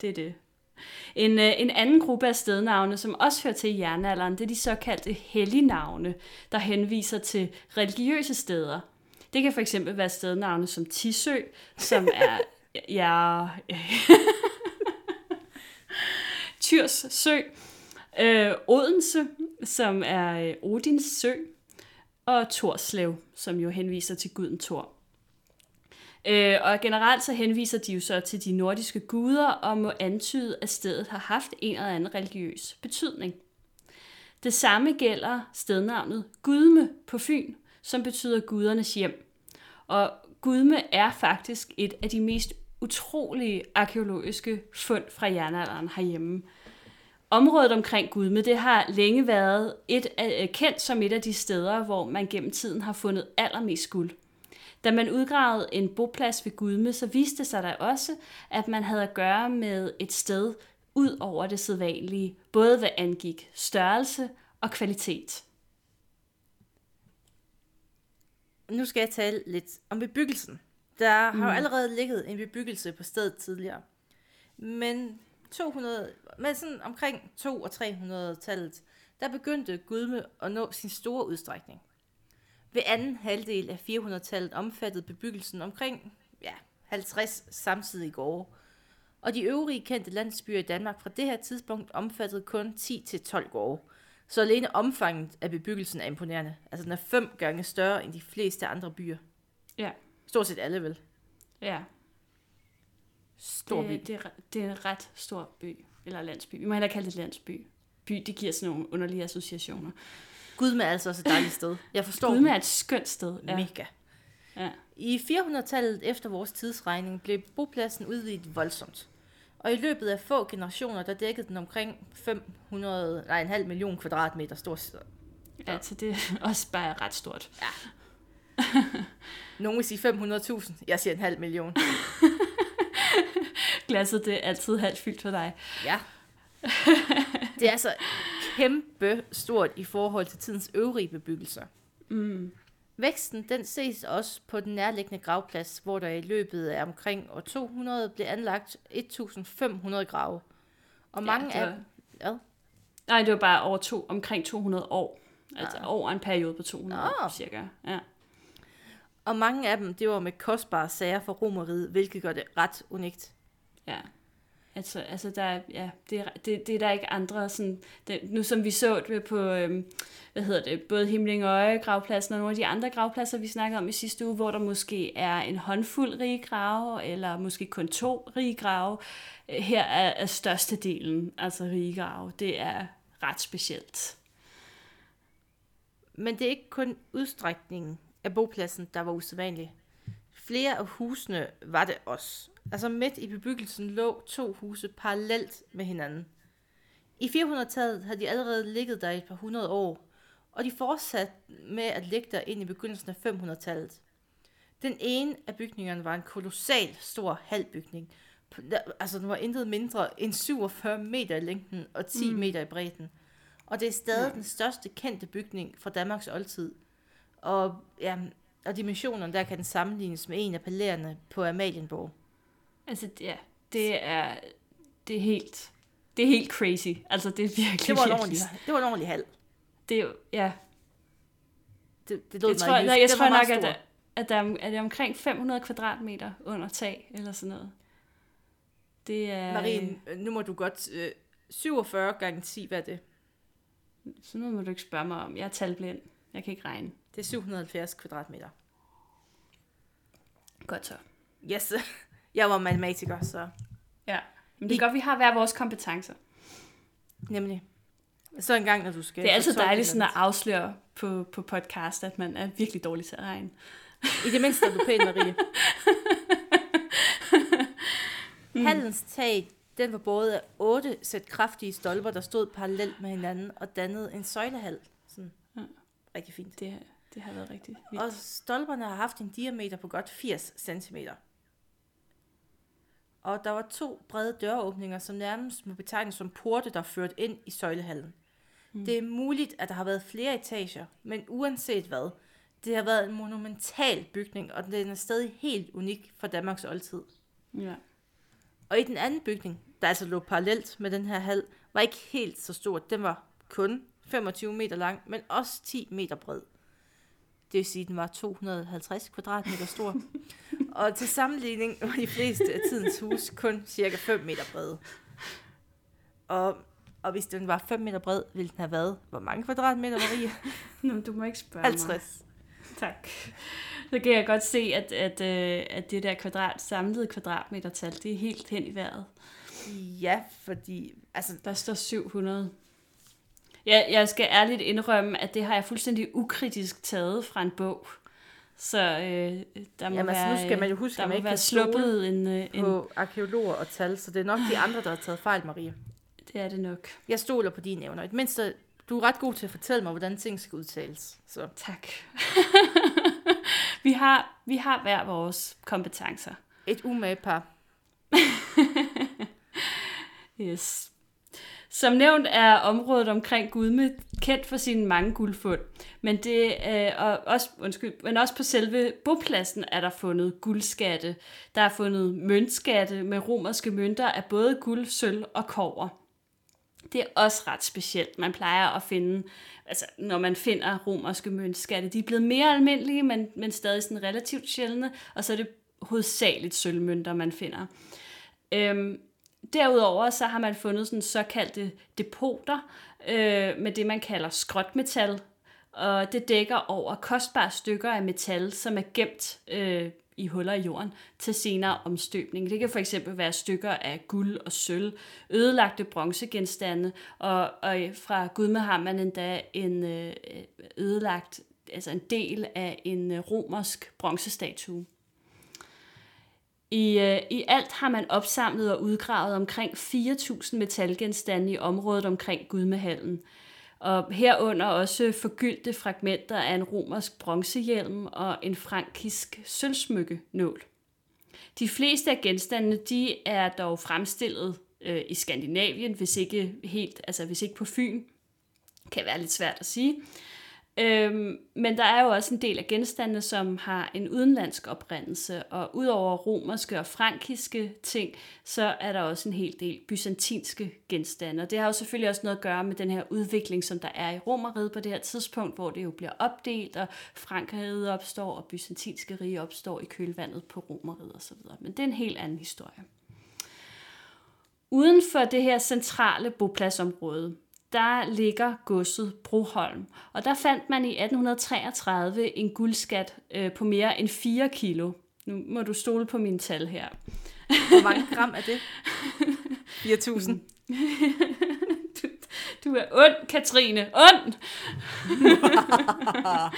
Det er det. En, øh, en anden gruppe af stednavne, som også hører til i jernalderen, det er de såkaldte hellignavne, der henviser til religiøse steder. Det kan for eksempel være stednavne som Tisø, som er ja, Tyrs Sø, øh, Odense, som er øh, Odins Sø, og Torslev, som jo henviser til guden Thor. Øh, og generelt så henviser de jo så til de nordiske guder og må antyde, at stedet har haft en eller anden religiøs betydning. Det samme gælder stednavnet Gudme på Fyn, som betyder gudernes hjem. Og Gudme er faktisk et af de mest utrolige arkeologiske fund fra jernalderen herhjemme. Området omkring Gudme, det har længe været et af, kendt som et af de steder, hvor man gennem tiden har fundet allermest guld. Da man udgravede en boplads ved Gudme, så viste det sig da også, at man havde at gøre med et sted ud over det sædvanlige, både hvad angik størrelse og kvalitet. Nu skal jeg tale lidt om bebyggelsen. Der har jo allerede ligget en bebyggelse på stedet tidligere. Men 200, men sådan omkring 200- og 300-tallet, der begyndte Gudme at nå sin store udstrækning. Ved anden halvdel af 400-tallet omfattede bebyggelsen omkring ja, 50 samtidige gårde. Og de øvrige kendte landsbyer i Danmark fra det her tidspunkt omfattede kun 10-12 gårde. Så alene omfanget af bebyggelsen er imponerende. Altså den er fem gange større end de fleste andre byer. Ja, Stort set alle vel. ja. Stor by. Det, det, er, det er en ret stor by, eller landsby. Vi må heller kalde det landsby. By, det giver sådan nogle underlige associationer. Gudme er altså også et dejligt sted. Jeg forstår Gudme er et skønt sted. ja. Ja. mega. Ja. I 400-tallet efter vores tidsregning blev bopladsen udvidet voldsomt. Og i løbet af få generationer, der dækkede den omkring 500, nej, en halv million kvadratmeter stor. Altså, det er også bare ret stort. Nogen vil sige 500.000, jeg siger en halv million. Glasset, det er altid halvt fyldt for dig. Ja. Det er altså kæmpe stort i forhold til tidens øvrige bebyggelser. Mm. Væksten den ses også på den nærliggende gravplads, hvor der i løbet af omkring år 200 blev anlagt 1500 grave. Og mange af var- dem... Ja. Nej, det var bare over to, omkring 200 år. Altså Ah. over en periode på 200 år, Ah. cirka. Ja. Og mange af dem, det var med kostbare sager for romeriet, hvilket gør det ret unikt. Ja. Altså, altså der, ja, det, det, det er der ikke andre sådan, det, nu som vi så det på, øhm, hvad hedder det, både Himlingøje gravpladsen og nogle af de andre gravpladser, vi snakkede om i sidste uge, hvor der måske er en håndfuld rige grave, eller måske kun to rige grave. Øh, her er, er størstedelen, altså rige grave. Det er ret specielt. Men det er ikke kun udstrækningen af bopladsen, der var usædvanlig. Flere af husene var det også. Altså midt i bebyggelsen lå to huse parallelt med hinanden. I 400-tallet havde de allerede ligget der i et par hundrede år, og de fortsatte med at ligge der ind i begyndelsen af 500-tallet. Den ene af bygningerne var en kolossal stor halvbygning. Altså den var intet mindre end 47 meter i længden og 10 mm. meter i bredden. Og det er stadig ja. den største kendte bygning fra Danmarks oldtid. Og, ja, og dimensionerne der kan den sammenlignes med en af palæerne på Amalienborg. Altså, ja, det er, det er helt, det er helt crazy. Altså, det er virkelig, Det var en ordentlig, det var en ordentlig hal. Det er jo, ja, Det, det lød jeg tror, nej, jeg tror nok, meget at, stor. der- at der er, er det omkring 500 kvadratmeter under tag, eller sådan noget. Det er... Marie, nu må du godt... Øh, 47 gange 10, hvad er det? Så nu må du ikke spørge mig om. Jeg er talblind. Jeg kan ikke regne. Det er 770 kvadratmeter. Godt så. Yes, jeg var matematiker, så Ja. Men det er godt, vi har hver vores kompetencer. nemlig. Så en gang, når du skal... Det er altid dejligt sådan at afsløre på, på podcast, at man er virkelig dårlig til at regne. I det mindste er du pæn, Marie. Hallens tag, den var båret af otte sæt kraftige stolper, der stod parallelt med hinanden og dannede en søjlehal. Sådan. Ja. Rigtig fint. Det, det har været rigtig Og vildt. stolperne har haft en diameter på godt 80 cm. Og der var to brede døråbninger, som nærmest må betegnes som porte, der førte ind i søjlehallen. Mm. Det er muligt, at der har været flere etager, men uanset hvad, det har været en monumental bygning, og den er stadig helt unik for Danmarks oldtid. Ja. Og i den anden bygning, der altså lå parallelt med den her hal, var ikke helt så stor. Den var kun 25 meter lang, men også 10 meter bred. Det vil sige, at den var 250 kvadratmeter stor. og til sammenligning var de fleste af tidens hus kun cirka 5 meter brede. Og, og hvis den var 5 meter bred, ville den have været hvor mange kvadratmeter, Marie? Nå, du må ikke spørge mig. 50. Tak. Så kan jeg godt se, at, at, øh, at det der kvadrat, samlede kvadratmetertal, det er helt hen i vejret. Ja, fordi altså, Der står 700. Jeg, jeg skal ærligt indrømme, at det har jeg fuldstændig ukritisk taget fra en bog. Så øh, der må Jamen, altså, være, nu skal man jo huske, der at man ikke være sluppet en, øh, en... på arkeologer og tal, så det er nok de andre, der har taget fejl, Marie. Det er det nok. Jeg stoler på dine evner. I det mindste, du er ret god til at fortælle mig, hvordan ting skal udtales. Så Tak. vi, har, vi har hver vores kompetencer. et umage par. Yes. Som nævnt er området omkring Gudme kendt for sine mange guldfund, men det øh, og også undskyld, men også på selve bopladsen er der fundet guldskatte. Der er fundet møntskatte med romerske mønter af både guld, sølv og kover. Det er også ret specielt. Man plejer at finde, altså når man finder romerske møntskatte, de er blevet mere almindelige, men, men stadig sådan relativt sjældne, og så er det hovedsageligt sølvmønter, man finder. Øhm, Derudover så har man fundet sådan såkaldte depoter øh, med det, man kalder skrotmetal. Og det dækker over kostbare stykker af metal, som er gemt øh, i huller i jorden til senere omstøbning. Det kan for eksempel være stykker af guld og sølv, ødelagte bronzegenstande, og, og fra Gudme har man endda en øh, ødelagt altså en del af en øh, romersk bronzestatue. I, øh, I alt har man opsamlet og udgravet omkring 4.000 metalgenstande i området omkring Gudmehallen, og herunder også forgyldte fragmenter af en romersk bronzehjelm og en frankisk sølvsmykkenål. De fleste af genstandene de er dog fremstillet øh, i Skandinavien, hvis ikke helt, altså hvis ikke på Fyn, kan være lidt svært at sige. Øhm, men der er jo også en del af genstandene, som har en udenlandsk oprindelse, og udover romerske og frankiske ting, så er der også en hel del byzantinske genstande. Og det har jo selvfølgelig også noget at gøre med den her udvikling, som der er i romeriet på det her tidspunkt, hvor det jo bliver opdelt, og Frankeriet opstår, og byzantinske rige opstår i kølvandet på romeriet osv. Men det er en helt anden historie. Uden for det her centrale bopladsområde, der ligger godset Broholm. Og der fandt man i 1833 en guldskat øh, på mere end 4 kilo. Nu må du stole på mine tal her. Hvor mange gram er det? 4.000. du, du er ond, Katrine. Ond!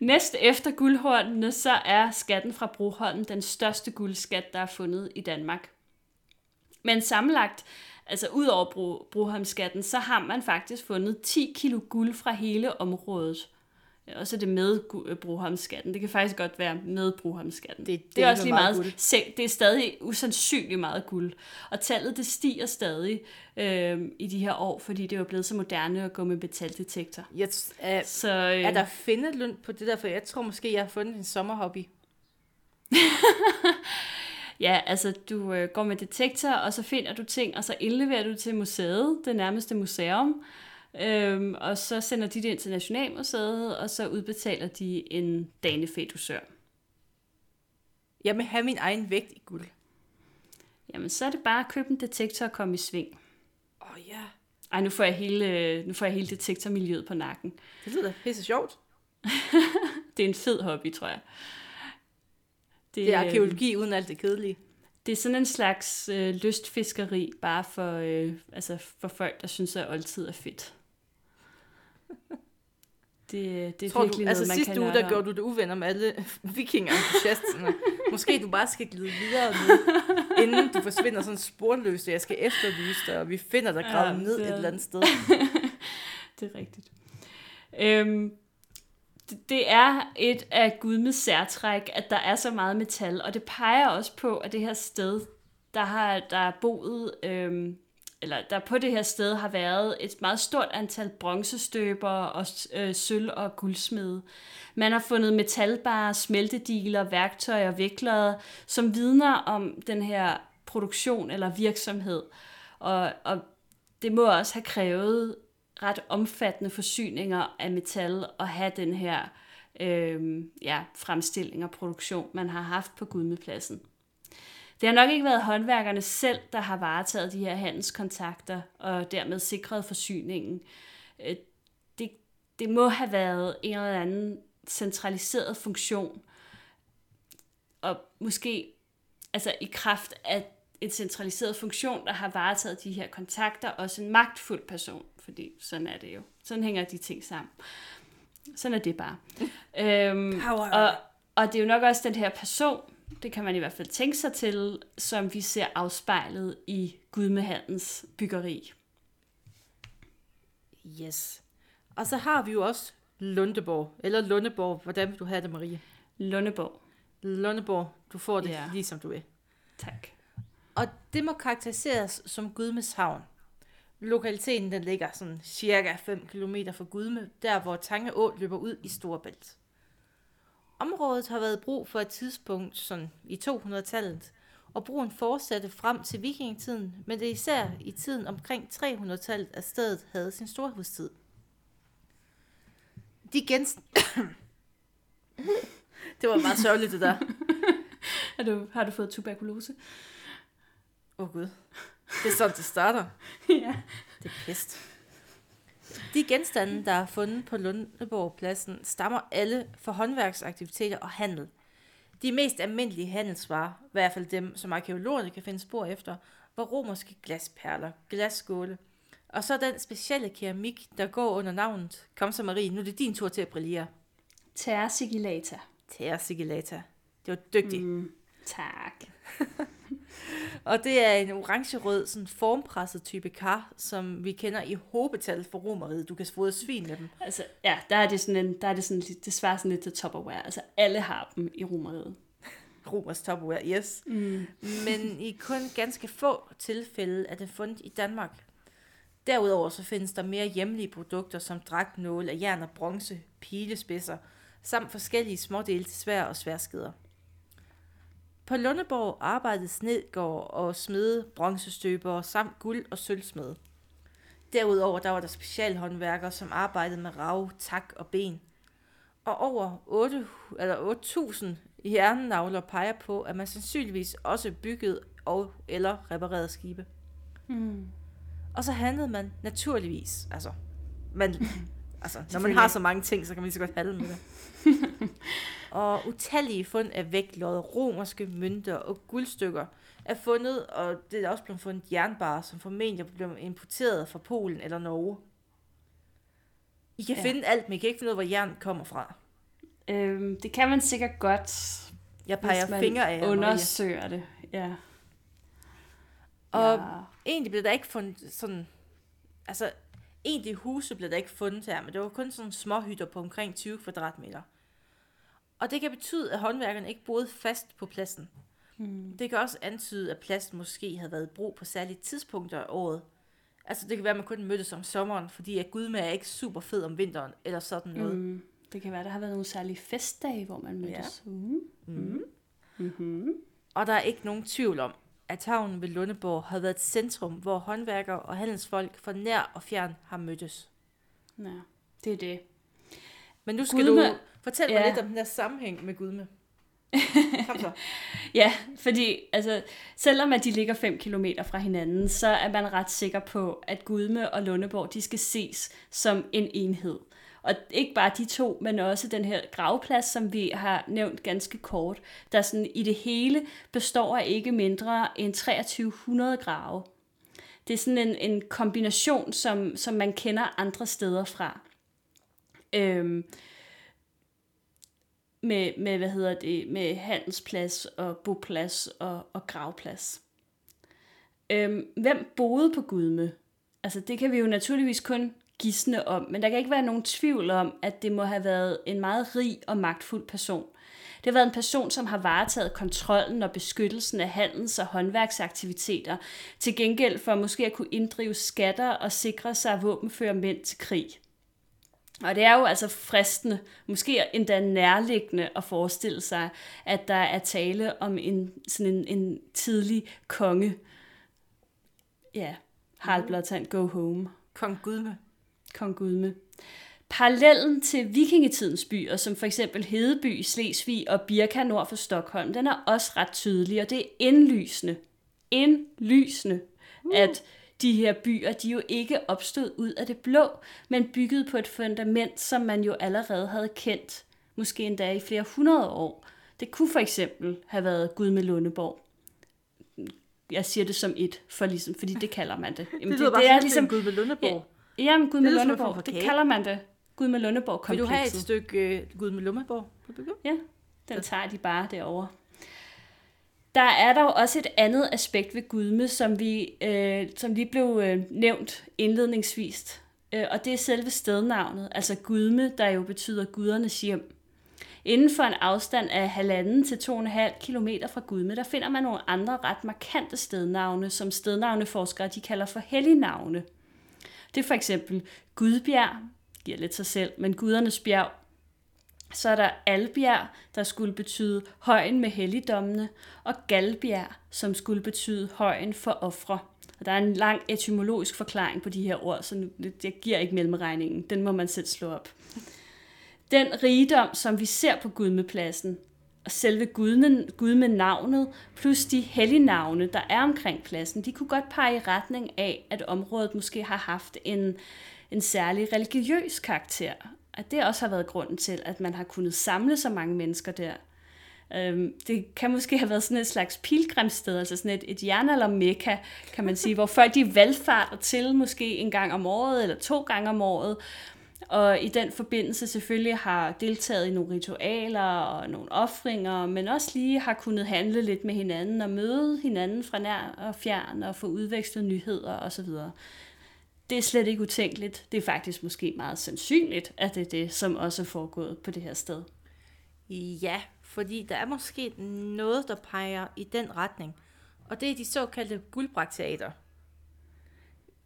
Næst efter guldhornene, så er skatten fra Broholm den største guldskat, der er fundet i Danmark. Men sammenlagt altså ud over Bro, Broholmskatten, så har man faktisk fundet 10 kilo guld fra hele området. Og så det med øh, Broholmskatten. Det kan faktisk godt være med Broholmskatten. Det, det, det er også lige meget, meget det er stadig usandsynligt meget guld. Og tallet det stiger stadig øh, i de her år, fordi det er jo blevet så moderne at gå med metaldetektor. Yes, uh, så, øh, er der findelund på det der? For jeg tror måske, jeg har fundet en sommerhobby. Ja, altså du øh, går med detektor, og så finder du ting, og så indleverer du til museet, det nærmeste museum. Øhm, og så sender de det ind til Nationalmuseet, og så udbetaler de en danefedusør. Jeg vil have min egen vægt i guld. Jamen, så er det bare at købe en detektor og komme i sving. Åh oh, ja. Ej, nu får jeg hele, nu får jeg hele detektormiljøet på nakken. Det lyder pisse sjovt. det er en fed hobby, tror jeg. Det, det er arkeologi uden alt det kedelige. Det er sådan en slags øh, lystfiskeri, bare for, øh, altså for folk, der synes, at oldtid er fedt. Det, det er Tror virkelig du, altså noget, man sidste uge, der gjorde du det uvenner med alle vikingentusiasterne. Måske du bare skal glide videre nu, inden du forsvinder sådan sporløst, og jeg skal efterlyse dig, og vi finder dig gravet ja, ned det... et eller andet sted. det er rigtigt. Øhm, det er et af Gudmes særtræk, at der er så meget metal, og det peger også på, at det her sted, der har der er boet, øhm, eller der på det her sted har været et meget stort antal bronzestøber og øh, sølv- og guldsmede. Man har fundet metalbare, smeltediler, værktøjer og viklere, som vidner om den her produktion eller virksomhed. Og, og det må også have krævet ret omfattende forsyninger af metal og have den her øh, ja, fremstilling og produktion, man har haft på Gudmepladsen. Det har nok ikke været håndværkerne selv, der har varetaget de her handelskontakter og dermed sikret forsyningen. Øh, det, det må have været en eller anden centraliseret funktion, og måske altså i kraft af en centraliseret funktion, der har varetaget de her kontakter, også en magtfuld person fordi sådan er det jo. Sådan hænger de ting sammen. Sådan er det bare. øhm, og, og det er jo nok også den her person, det kan man i hvert fald tænke sig til, som vi ser afspejlet i Gudmehandens byggeri. Yes. Og så har vi jo også Lundeborg, eller Lundeborg. Hvordan vil du have det, Marie? Lundeborg. Lundeborg, du får det ja. ligesom du vil. Tak. Og det må karakteriseres som Gudmes havn. Lokaliteten den ligger sådan cirka 5 km fra Gudme, der hvor Tange Å løber ud i Storebælt. Området har været brug for et tidspunkt sådan i 200-tallet, og broen fortsatte frem til vikingetiden, men det er især i tiden omkring 300-tallet, at stedet havde sin storhedstid. De gens... det var meget sørgeligt, det der. har, du, har du fået tuberkulose? Åh oh, gud. Det er sådan, det starter. ja. Det er pest. De genstande, der er fundet på Lundeborgpladsen, stammer alle fra håndværksaktiviteter og handel. De mest almindelige handelsvarer, i hvert fald dem, som arkeologerne kan finde spor efter, var romerske glasperler, glasskåle Og så den specielle keramik, der går under navnet. Kom så Marie, nu er det din tur til at brillere. Terra sigillata. Terra sigillata. Det var dygtigt. Mm. Mm, tak. Og det er en orange-rød, sådan formpresset type kar, som vi kender i hobetal for romeriet. Du kan fodre svin med dem. Altså, ja, der er det sådan en, der er det sådan svarer sådan lidt til Tupperware. Altså, alle har dem i romeriet. Romers Tupperware, yes. Mm. Men i kun ganske få tilfælde er det fundet i Danmark. Derudover så findes der mere hjemlige produkter som dragtnåle af jern og bronze, pilespidser, samt forskellige smådele til svær og sværskeder. På Lundeborg arbejdede snedgård og smede, bronzestøbere samt guld- og sølvsmede. Derudover der var der specialhåndværkere, som arbejdede med rav, tak og ben. Og over 8, eller 8.000 hjernenavler peger på, at man sandsynligvis også byggede og eller reparerede skibe. Mm. Og så handlede man naturligvis. Altså, man, altså når man har så mange ting, så kan man lige så godt handle med det. og utallige fund af vægtlod, romerske mønter og guldstykker er fundet, og det er også blevet fundet jernbarer, som formentlig blev importeret fra Polen eller Norge. I kan Ja. finde alt, men I kan ikke finde ud af, hvor jern kommer fra. Øhm, det kan man sikkert godt, Jeg peger man fingre af jer, Maria. undersøger det. Ja. Og ja. egentlig blev der ikke fundet sådan... Altså, egentlig huse blev der ikke fundet her, men det var kun sådan små hytter på omkring 20 kvadratmeter. Og det kan betyde, at håndværkerne ikke boede fast på pladsen. Hmm. Det kan også antyde, at pladsen måske havde været i brug på særlige tidspunkter af året. Altså, det kan være, at man kun mødtes om sommeren, fordi at Gudme er ikke super fed om vinteren, eller sådan noget. Mm. Det kan være, der har været nogle særlige festdage, hvor man mødtes. Ja. Mm. Mm. Mm-hmm. Og der er ikke nogen tvivl om, at havnen ved Lundeborg har været et centrum, hvor håndværkere og handelsfolk fra nær og fjern har mødtes. Ja, det er det. Men nu skal Gudme- du fortælle mig Ja. lidt om den der sammenhæng med Gudme. Kom så. Ja, fordi altså, selvom at de ligger 5 km fra hinanden, så er man ret sikker på, at Gudme og Lundeborg, de skal ses som en enhed. Og ikke bare de to, men også den her gravplads, som vi har nævnt ganske kort, der sådan i det hele består af ikke mindre end 2300 grave. Det er sådan en, en kombination, som, som man kender andre steder fra. Øhm, med, med, hvad hedder det, med handelsplads og boplads og, og gravplads. Øhm, hvem boede på Gudme? Altså det kan vi jo naturligvis kun gisne om, men der kan ikke være nogen tvivl om, at det må have været en meget rig og magtfuld person. Det har været en person, som har varetaget kontrollen og beskyttelsen af handels- og håndværksaktiviteter, til gengæld for måske at kunne inddrive skatter og sikre sig våbenføre mænd til krig. Og det er jo altså fristende, måske endda nærliggende at forestille sig, at der er tale om en, sådan en, en tidlig konge. Ja, Harald Blåtand, go home. Kong Gudme. Kong Gudme. Parallellen til vikingetidens byer, som for eksempel Hedeby i Slesvig og Birka nord for Stockholm, den er også ret tydelig, og det er indlysende, indlysende, uh. at de her byer, de jo ikke opstod ud af det blå, men bygget på et fundament, som man jo allerede havde kendt, måske endda i flere hundrede år. Det kunne for eksempel have været Gudme Lundeborg. Jeg siger det som et, for ligesom, fordi det kalder man det. Jamen, Det, det, det er ligesom Gudme Lundeborg. Jamen, Gud Det med form Lundeborg, det kage. kalder man det. Gud med Lundeborg Vil du have et komplekset. stykke uh, Gudme Lundeborg? Vil du begynde? Ja, den tager de bare derovre. Der er dog også et andet aspekt ved Gudme, som, vi, øh, som lige blev øh, nævnt indledningsvis, øh, og det er selve stednavnet, altså Gudme, der jo betyder gudernes hjem. Inden for en afstand af halvanden til 2,5 km fra Gudme, der finder man nogle andre ret markante stednavne, som stednavneforskere de kalder for hellignavne. Det er for eksempel Gudbjerg, giver lidt sig selv, men gudernes bjerg. Så er der Albjerg, der skulle betyde højen med helligdommene, og Galbjerg, som skulle betyde højen for ofre. Og der er en lang etymologisk forklaring på de her ord, så nu- jeg giver ikke mellemregningen. Den må man selv slå op. Den rigdom, som vi ser på Gudmepladsen, og selve gudmen, Gud med navnet, plus de hellignavne, der er omkring pladsen, de kunne godt pege i retning af, at området måske har haft en, en særlig religiøs karakter. At det også har været grunden til, at man har kunnet samle så mange mennesker der. Øhm, det kan måske have været sådan et slags pilgrimssted, altså sådan et, et eller mekka, kan man sige, hvor folk de valgfarter til måske en gang om året eller to gange om året, og i den forbindelse selvfølgelig har deltaget i nogle ritualer og nogle offringer, men også lige har kunnet handle lidt med hinanden og møde hinanden fra nær og fjern og få udvekslet nyheder osv. Det er slet ikke utænkeligt. Det er faktisk måske meget sandsynligt, at det er det, som også er foregået på det her sted. Ja, fordi der er måske noget, der peger i den retning. Og det er de såkaldte guldbrakteater.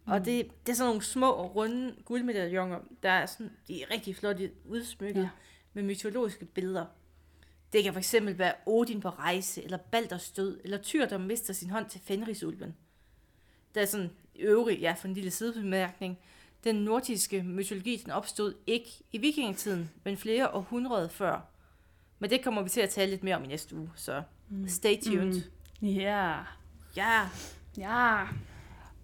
Mm. Og det, det er sådan nogle små, runde guldmedaljoner, der er, sådan, de er rigtig flotte udsmykket ja. med mytologiske billeder. Det kan fx være Odin på rejse, eller Balders død, eller Tyr, der mister sin hånd til Fenrisulven. Der er sådan øvrig, ja, for en lille sidebemærkning. Den nordiske mytologi den opstod ikke i vikingetiden, men flere århundreder før. Men det kommer vi til at tale lidt mere om i næste uge, så mm. stay tuned. Mm. Yeah. Ja. Ja.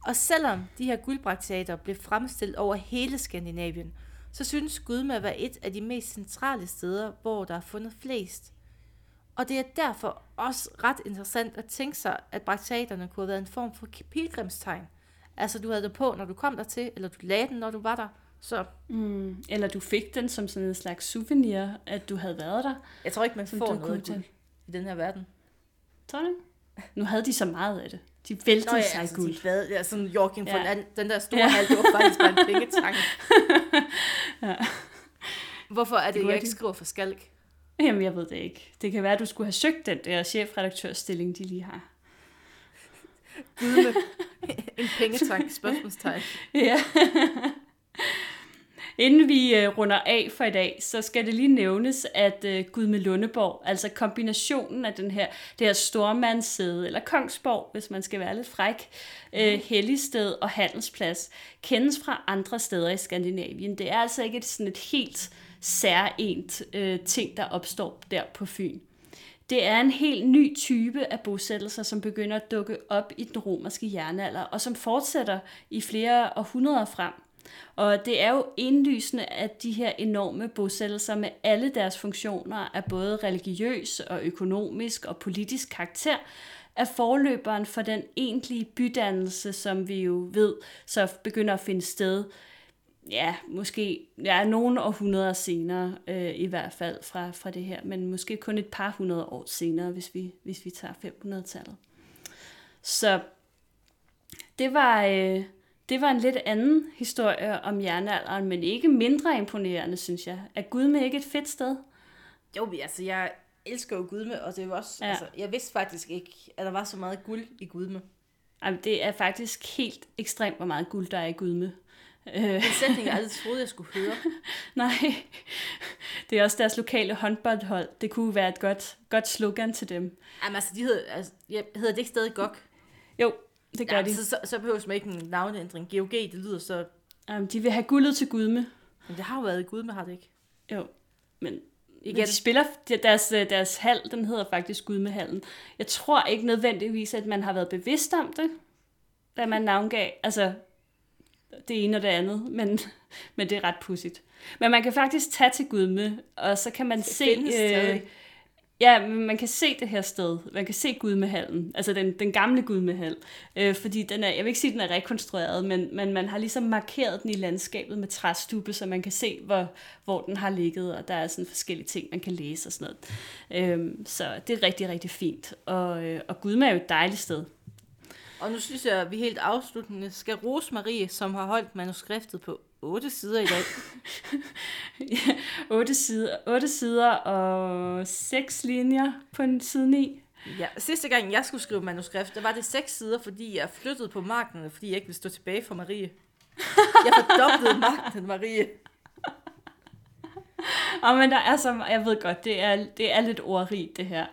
Og selvom de her guldbrakteater blev fremstillet over hele Skandinavien, så synes Gudme at være et af de mest centrale steder, hvor der er fundet flest. Og det er derfor også ret interessant at tænke sig, at brakteaterne kunne have været en form for pilgrimstegn. Altså du havde det på, når du kom der til, eller du lagde den, når du var der. Så. Mm, eller du fik den som sådan en slags souvenir, at du havde været der. Jeg tror ikke, man får noget guld i den her verden. Tror du Nu havde de så meget af det. De væltede Nå, ja, sig altså, guld. De bad, ja, sådan Joachim ja. von den der store ja. hal, det var faktisk bare en pengetang. ja. Hvorfor er det, det jeg ikke skriver for skalk? Jamen, jeg ved det ikke. Det kan være, at du skulle have søgt den der chefredaktørstilling, de lige har. Gud en pengetank, spørgsmålstegn. ja. Inden vi øh, runder af for i dag, så skal det lige nævnes, at øh, Gud med Lundeborg, altså kombinationen af den her, det her stormandssæde, eller Kongsborg, hvis man skal være lidt fræk, øh, helligsted og handelsplads, kendes fra andre steder i Skandinavien. Det er altså ikke et, sådan et helt særligt øh, ting, der opstår der på Fyn. Det er en helt ny type af bosættelser, som begynder at dukke op i den romerske jernalder, og som fortsætter i flere århundreder frem. Og det er jo indlysende, at de her enorme bosættelser med alle deres funktioner af både religiøs og økonomisk og politisk karakter, er forløberen for den egentlige bydannelse, som vi jo ved, så begynder at finde sted ja, måske ja, nogle århundreder senere, øh, i hvert fald fra, fra det her, men måske kun et par hundrede år senere, hvis vi, hvis vi tager 500-tallet. Så det var, øh, det var en lidt anden historie om jernalderen, men ikke mindre imponerende, synes jeg. Er Gudme ikke et fedt sted? Jo, altså jeg elsker jo Gudme, og det var også, ja. altså, jeg vidste faktisk ikke, at der var så meget guld i Gudme. Jamen, det er faktisk helt ekstremt, hvor meget guld der er i Gudme. En sætning, jeg aldrig troede, jeg skulle høre. Nej, det er også deres lokale håndboldhold. Det kunne være et godt, godt slogan til dem. Jamen altså, de hedder, altså, hedder det ikke stadig GOG? Jo, det gør ja, de. Så, så, så behøver man ikke en navneændring. GOG, det lyder så... Um, de vil have guldet til Gudme. Men det har jo været i Gudme, har det ikke? Jo, men igen. Men de spiller, deres, deres hal, den hedder faktisk Gudmehallen. Jeg tror ikke nødvendigvis, at man har været bevidst om det, da man navngav, altså det ene og det andet, men, men det er ret pudsigt. Men man kan faktisk tage til Gudme, og så kan man det se... Øh, Ja, man kan se det her sted. Man kan se Gudmehallen, altså den, den gamle Gudmehal. Øh, fordi den er, jeg vil ikke sige, at den er rekonstrueret, men, men man har ligesom markeret den i landskabet med træstube, så man kan se, hvor, hvor den har ligget, og der er sådan forskellige ting, man kan læse og sådan noget. Øh, så det er rigtig, rigtig fint. Og, øh, og Gudme er jo et dejligt sted. Og nu synes jeg, at vi helt afsluttende skal rose Marie, som har holdt manuskriptet på otte sider i dag. ja, otte sider, otte sider og seks linjer på en side 9. Ja, sidste gang jeg skulle skrive manuskript, der var det seks sider, fordi jeg flyttede på magten, fordi jeg ikke ville stå tilbage for Marie. Jeg fordoblede magten, Marie. Og men der er så, jeg ved godt, det er, det er lidt ordrigt det her.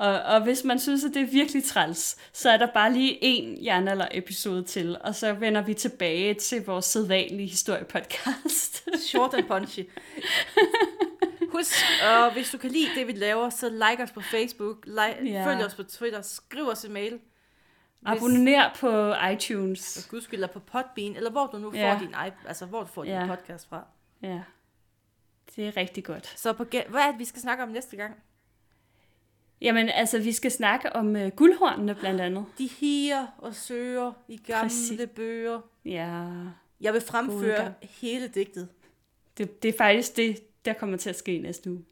Og, og hvis man synes, at det er virkelig træls, så er der bare lige en jernalder-episode til, og så vender vi tilbage til vores sædvanlige historiepodcast. Short and punchy. Husk, og hvis du kan lide det, vi laver, så like os på Facebook, like, ja. følg os på Twitter, skriv os en mail. Abonner på iTunes. Og gudskyld, på Podbean, eller hvor du nu ja. får din, altså, hvor du får ja. din podcast fra. Ja, det er rigtig godt. Så på, hvad er det, vi skal snakke om næste gang? Jamen, altså, vi skal snakke om uh, guldhornene blandt andet. De higer og søger i gamle Præcis. bøger. Ja, Jeg vil fremføre gang. hele digtet. det, det er faktisk det, der kommer til at ske næste uge.